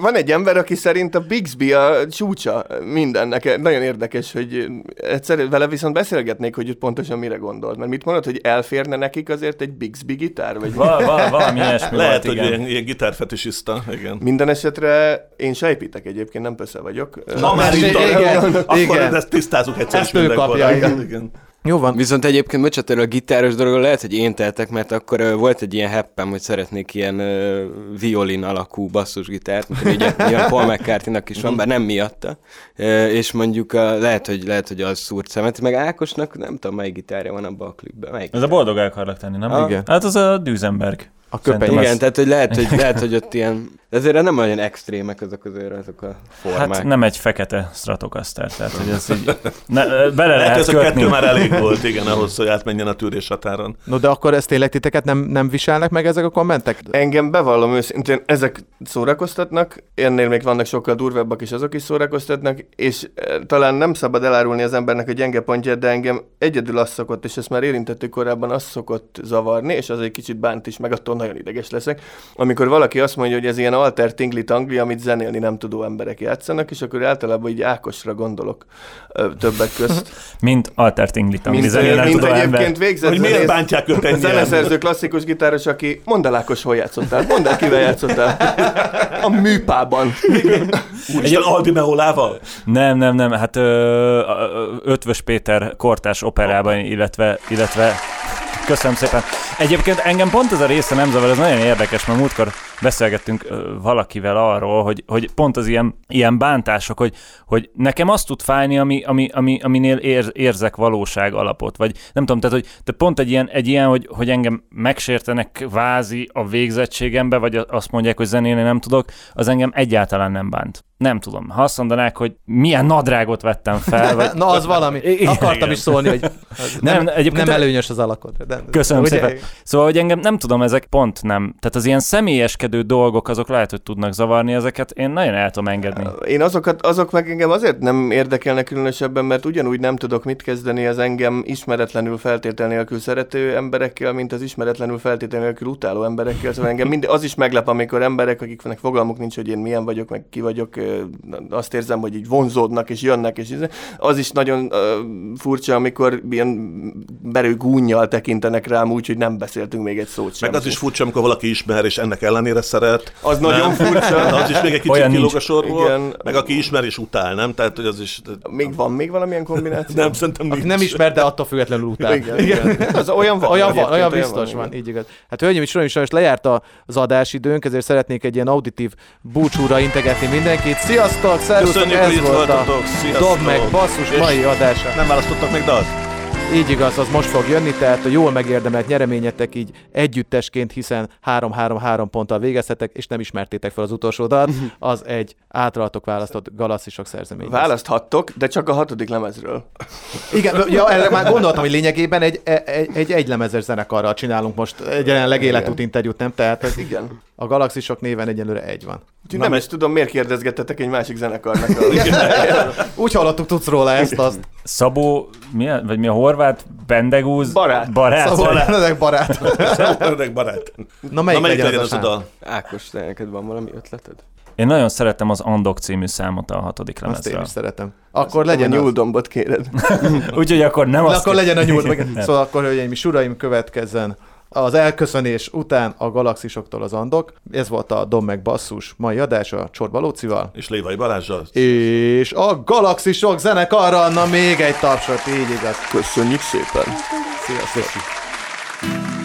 [SPEAKER 5] Van egy ember, aki szerint a Bixby a csúcsa mindennek. Nagyon érdekes, hogy egyszer vele viszont beszélgetnék, hogy pontosan mire gondolt. Mert mit mondod, hogy elférne nekik azért egy Bixby gitár? Vagy
[SPEAKER 7] Val- val- valami *laughs* ilyesmi
[SPEAKER 4] Lehet,
[SPEAKER 7] volt,
[SPEAKER 4] hogy
[SPEAKER 7] igen.
[SPEAKER 4] ilyen, ilyen gitárfetisiszta, igen.
[SPEAKER 5] Minden esetre én se építek egyébként, nem pösze vagyok.
[SPEAKER 4] Ha már
[SPEAKER 2] Igen,
[SPEAKER 4] itt
[SPEAKER 2] igen,
[SPEAKER 4] akkor
[SPEAKER 2] igen.
[SPEAKER 4] ezt tisztázunk egyszer
[SPEAKER 2] Ezt kapja,
[SPEAKER 4] Igen,
[SPEAKER 2] igen. Jó van.
[SPEAKER 6] Viszont egyébként, bocsánat, erről a gitáros dologról lehet, hogy én teltek, mert akkor ö, volt egy ilyen heppem, hogy szeretnék ilyen ö, violin alakú basszusgitárt, mint ugye ilyen Paul McCartney-nak is van, bár nem miatta. Ö, és mondjuk a, lehet, hogy, lehet, hogy az szúrt szemet, meg Ákosnak nem tudom, melyik gitárja van abban a klipben. Melyik?
[SPEAKER 7] Ez a boldog el akarlak tenni, nem?
[SPEAKER 6] Ah.
[SPEAKER 2] Igen.
[SPEAKER 7] Hát az a Duesenberg.
[SPEAKER 2] A köpeny.
[SPEAKER 6] Igen,
[SPEAKER 7] az-
[SPEAKER 6] tehát hogy lehet, hogy, *laughs* lehet, hogy ott ilyen, de azért nem olyan extrémek azok azért azok a formák.
[SPEAKER 7] Hát nem egy fekete Stratocaster, tehát hogy ez így ne, bele
[SPEAKER 4] Lehet,
[SPEAKER 7] lehet
[SPEAKER 4] ez a
[SPEAKER 7] kötni.
[SPEAKER 4] kettő már elég volt, igen, ahhoz, hogy átmenjen a tűrés határon.
[SPEAKER 2] No, de akkor ezt tényleg titeket nem, nem viselnek meg ezek a kommentek?
[SPEAKER 5] Engem bevallom őszintén, ezek szórakoztatnak, ennél még vannak sokkal durvábbak is, azok is szórakoztatnak, és talán nem szabad elárulni az embernek a gyenge pontját, de engem egyedül az szokott, és ezt már érintettük korábban, az szokott zavarni, és az egy kicsit bánt is, meg attól nagyon ideges leszek, amikor valaki azt mondja, hogy ez ilyen alter tingli tangli, amit zenélni nem tudó emberek játszanak, és akkor általában így Ákosra gondolok ö, többek közt. *laughs*
[SPEAKER 7] Mint Alter Tingli Tangli,
[SPEAKER 5] Mint,
[SPEAKER 7] zenén nem
[SPEAKER 5] mint
[SPEAKER 7] ember.
[SPEAKER 5] egyébként végzett
[SPEAKER 4] Hogy miért bántják őt ennyien?
[SPEAKER 5] Zeneszerző klasszikus gitáros, aki mondd el Ákos, hol játszottál. Mondd el, kivel játszottál. *laughs* A műpában. *laughs*
[SPEAKER 4] Úristen, Aldi Meolával?
[SPEAKER 7] Nem, nem, nem, hát ö, Ötvös Péter kortás operában, illetve, illetve Köszönöm szépen. Egyébként engem pont ez a része nem zavar, ez nagyon érdekes, mert múltkor beszélgettünk valakivel arról, hogy, hogy pont az ilyen, ilyen bántások, hogy, hogy nekem azt tud fájni, ami, ami, ami, aminél ér, érzek valóság alapot, vagy nem tudom, tehát hogy te pont egy ilyen, egy ilyen hogy, hogy engem megsértenek vázi a végzettségembe, vagy azt mondják, hogy zenélni nem tudok, az engem egyáltalán nem bánt. Nem tudom. Ha azt mondanák, hogy milyen nadrágot vettem fel, *laughs* vagy...
[SPEAKER 2] Na, az valami.
[SPEAKER 7] Igen,
[SPEAKER 2] Akartam
[SPEAKER 7] igen.
[SPEAKER 2] is szólni, hogy nem,
[SPEAKER 7] Nem, egyébként-
[SPEAKER 2] nem előnyös az alakod. De,
[SPEAKER 7] Köszönöm
[SPEAKER 2] ugye-
[SPEAKER 7] szépen. Szóval, hogy engem nem tudom, ezek pont nem. Tehát az ilyen személyeskedő dolgok, azok lehet, hogy tudnak zavarni ezeket. Én nagyon el tudom engedni.
[SPEAKER 5] Én azokat, azok meg engem azért nem érdekelnek különösebben, mert ugyanúgy nem tudok mit kezdeni az engem ismeretlenül feltétel nélkül szerető emberekkel, mint az ismeretlenül feltétel nélkül utáló emberekkel. Szóval engem mind, az is meglep, amikor emberek, akiknek fogalmuk nincs, hogy én milyen vagyok, meg ki vagyok, azt érzem, hogy így vonzódnak és jönnek, és az is nagyon furcsa, amikor ilyen berő gúnyjal tekintenek rám úgy, hogy nem beszéltünk még egy szót sem.
[SPEAKER 4] Meg az is furcsa, amikor valaki ismer, és ennek ellenére szeret.
[SPEAKER 5] Az nagyon furcsa. *laughs*
[SPEAKER 4] Az is még egy kicsit
[SPEAKER 7] Olyan
[SPEAKER 4] kilóg a sorból.
[SPEAKER 5] Igen.
[SPEAKER 4] Meg aki ismer és utál, nem? Tehát, hogy az is...
[SPEAKER 5] Még van még valamilyen kombináció? *laughs*
[SPEAKER 4] Nem, szerintem nincs.
[SPEAKER 2] nem ismer, de attól függetlenül utál.
[SPEAKER 5] Igen, igen. Az olyan van.
[SPEAKER 2] Olyan van, olyan biztos van, így igaz. Hát hölgyeim és uraim, sajnos lejárt a- az adásidőnk, ezért szeretnék egy ilyen auditív búcsúra integetni mindenkit. Sziasztok, szervusztok,
[SPEAKER 4] Köszönjük, hogy
[SPEAKER 2] ez
[SPEAKER 4] itt
[SPEAKER 2] volt a
[SPEAKER 4] voltatok. Sziasztok.
[SPEAKER 2] Dob meg basszus
[SPEAKER 4] És
[SPEAKER 2] mai adása.
[SPEAKER 4] Nem választottak még dalt?
[SPEAKER 2] Így igaz, az most fog jönni, tehát a jól megérdemelt nyereményetek így együttesként, hiszen 3-3-3 ponttal végeztetek, és nem ismertétek fel az utolsó dalt, *laughs* az egy általatok választott galaxisok szerzemény.
[SPEAKER 5] Választhattok, de csak a hatodik lemezről.
[SPEAKER 2] Igen, ja, erre már gondoltam, hogy lényegében egy, egy, egy egylemezes zenekarral csinálunk most egy jelenleg életút interjút, nem? Tehát ez
[SPEAKER 5] Igen.
[SPEAKER 2] a galaxisok néven egyenlőre egy van.
[SPEAKER 5] Úgyhogy nem is tudom, miért kérdezgettetek egy másik zenekarnak. A... *laughs* *laughs*
[SPEAKER 2] Úgy hallottuk, tudsz róla ezt, azt.
[SPEAKER 7] Szabó, mi a, vagy mi a horvát? Bendegúz?
[SPEAKER 5] Barát.
[SPEAKER 7] Barát.
[SPEAKER 2] Szóval
[SPEAKER 7] barát.
[SPEAKER 2] ezek barát.
[SPEAKER 4] Öreg barát.
[SPEAKER 2] Na melyik,
[SPEAKER 4] Na, melyik legyen
[SPEAKER 2] az
[SPEAKER 4] az a dal?
[SPEAKER 6] Ákos, te neked van valami ötleted?
[SPEAKER 7] Én nagyon szeretem az Andok című számot a hatodik
[SPEAKER 2] Azt én
[SPEAKER 7] lemezről.
[SPEAKER 2] is szeretem. Akkor
[SPEAKER 5] Legyen
[SPEAKER 2] legyen
[SPEAKER 5] a nyúldombot kéred. *laughs*
[SPEAKER 7] Úgyhogy akkor nem
[SPEAKER 2] Na,
[SPEAKER 7] azt...
[SPEAKER 2] akkor legyen a nyúl.
[SPEAKER 7] Nem.
[SPEAKER 2] Szóval akkor, hölgyeim és uraim, következzen az elköszönés után a galaxisoktól az andok. Ez volt a Dom meg Basszus mai adása Csorba Lócival.
[SPEAKER 4] És Lévai Balázsral.
[SPEAKER 2] És a galaxisok zenekarra, na még egy tapsot, így igaz.
[SPEAKER 5] Köszönjük szépen.
[SPEAKER 2] Sziasztok!
[SPEAKER 5] Az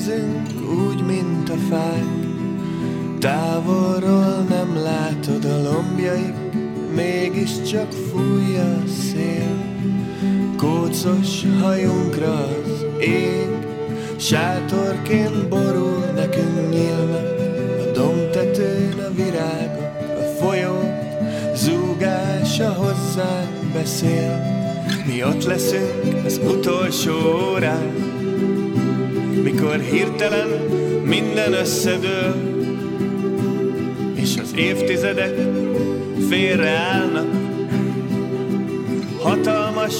[SPEAKER 5] létezünk úgy, mint a fák.
[SPEAKER 12] Távolról nem látod a lombjaik, mégiscsak fúj a szél. Kócos hajunkra az ég, sátorként borul nekünk nyílnak. A domtetőn a virágok, a folyó zúgása hozzánk beszél. Mi ott leszünk az utolsó órán, mikor hirtelen minden összedől, és az évtizedek félreállnak, hatalmas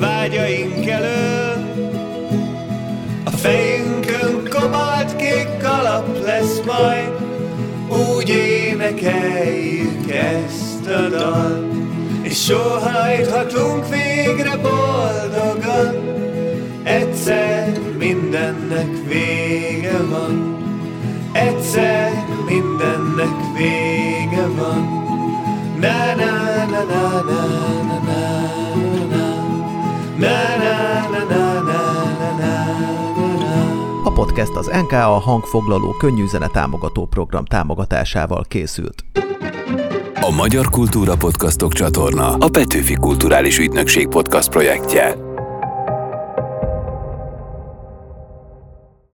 [SPEAKER 12] vágyaink elől. A fejünkön kobalt kék kalap lesz majd, úgy énekeljük ezt a dalt, és sóhajthatunk végre boldogan. Mindennek vége van, egyszer mindennek vége van. Na na na na na na na na na na na na na na na
[SPEAKER 2] A podcast az NKA hangfoglaló könnyű zene támogató program támogatásával készült.
[SPEAKER 1] A Magyar Kultúra Podcastok csatorna a Petőfi Kulturális Ügynökség podcast projektje.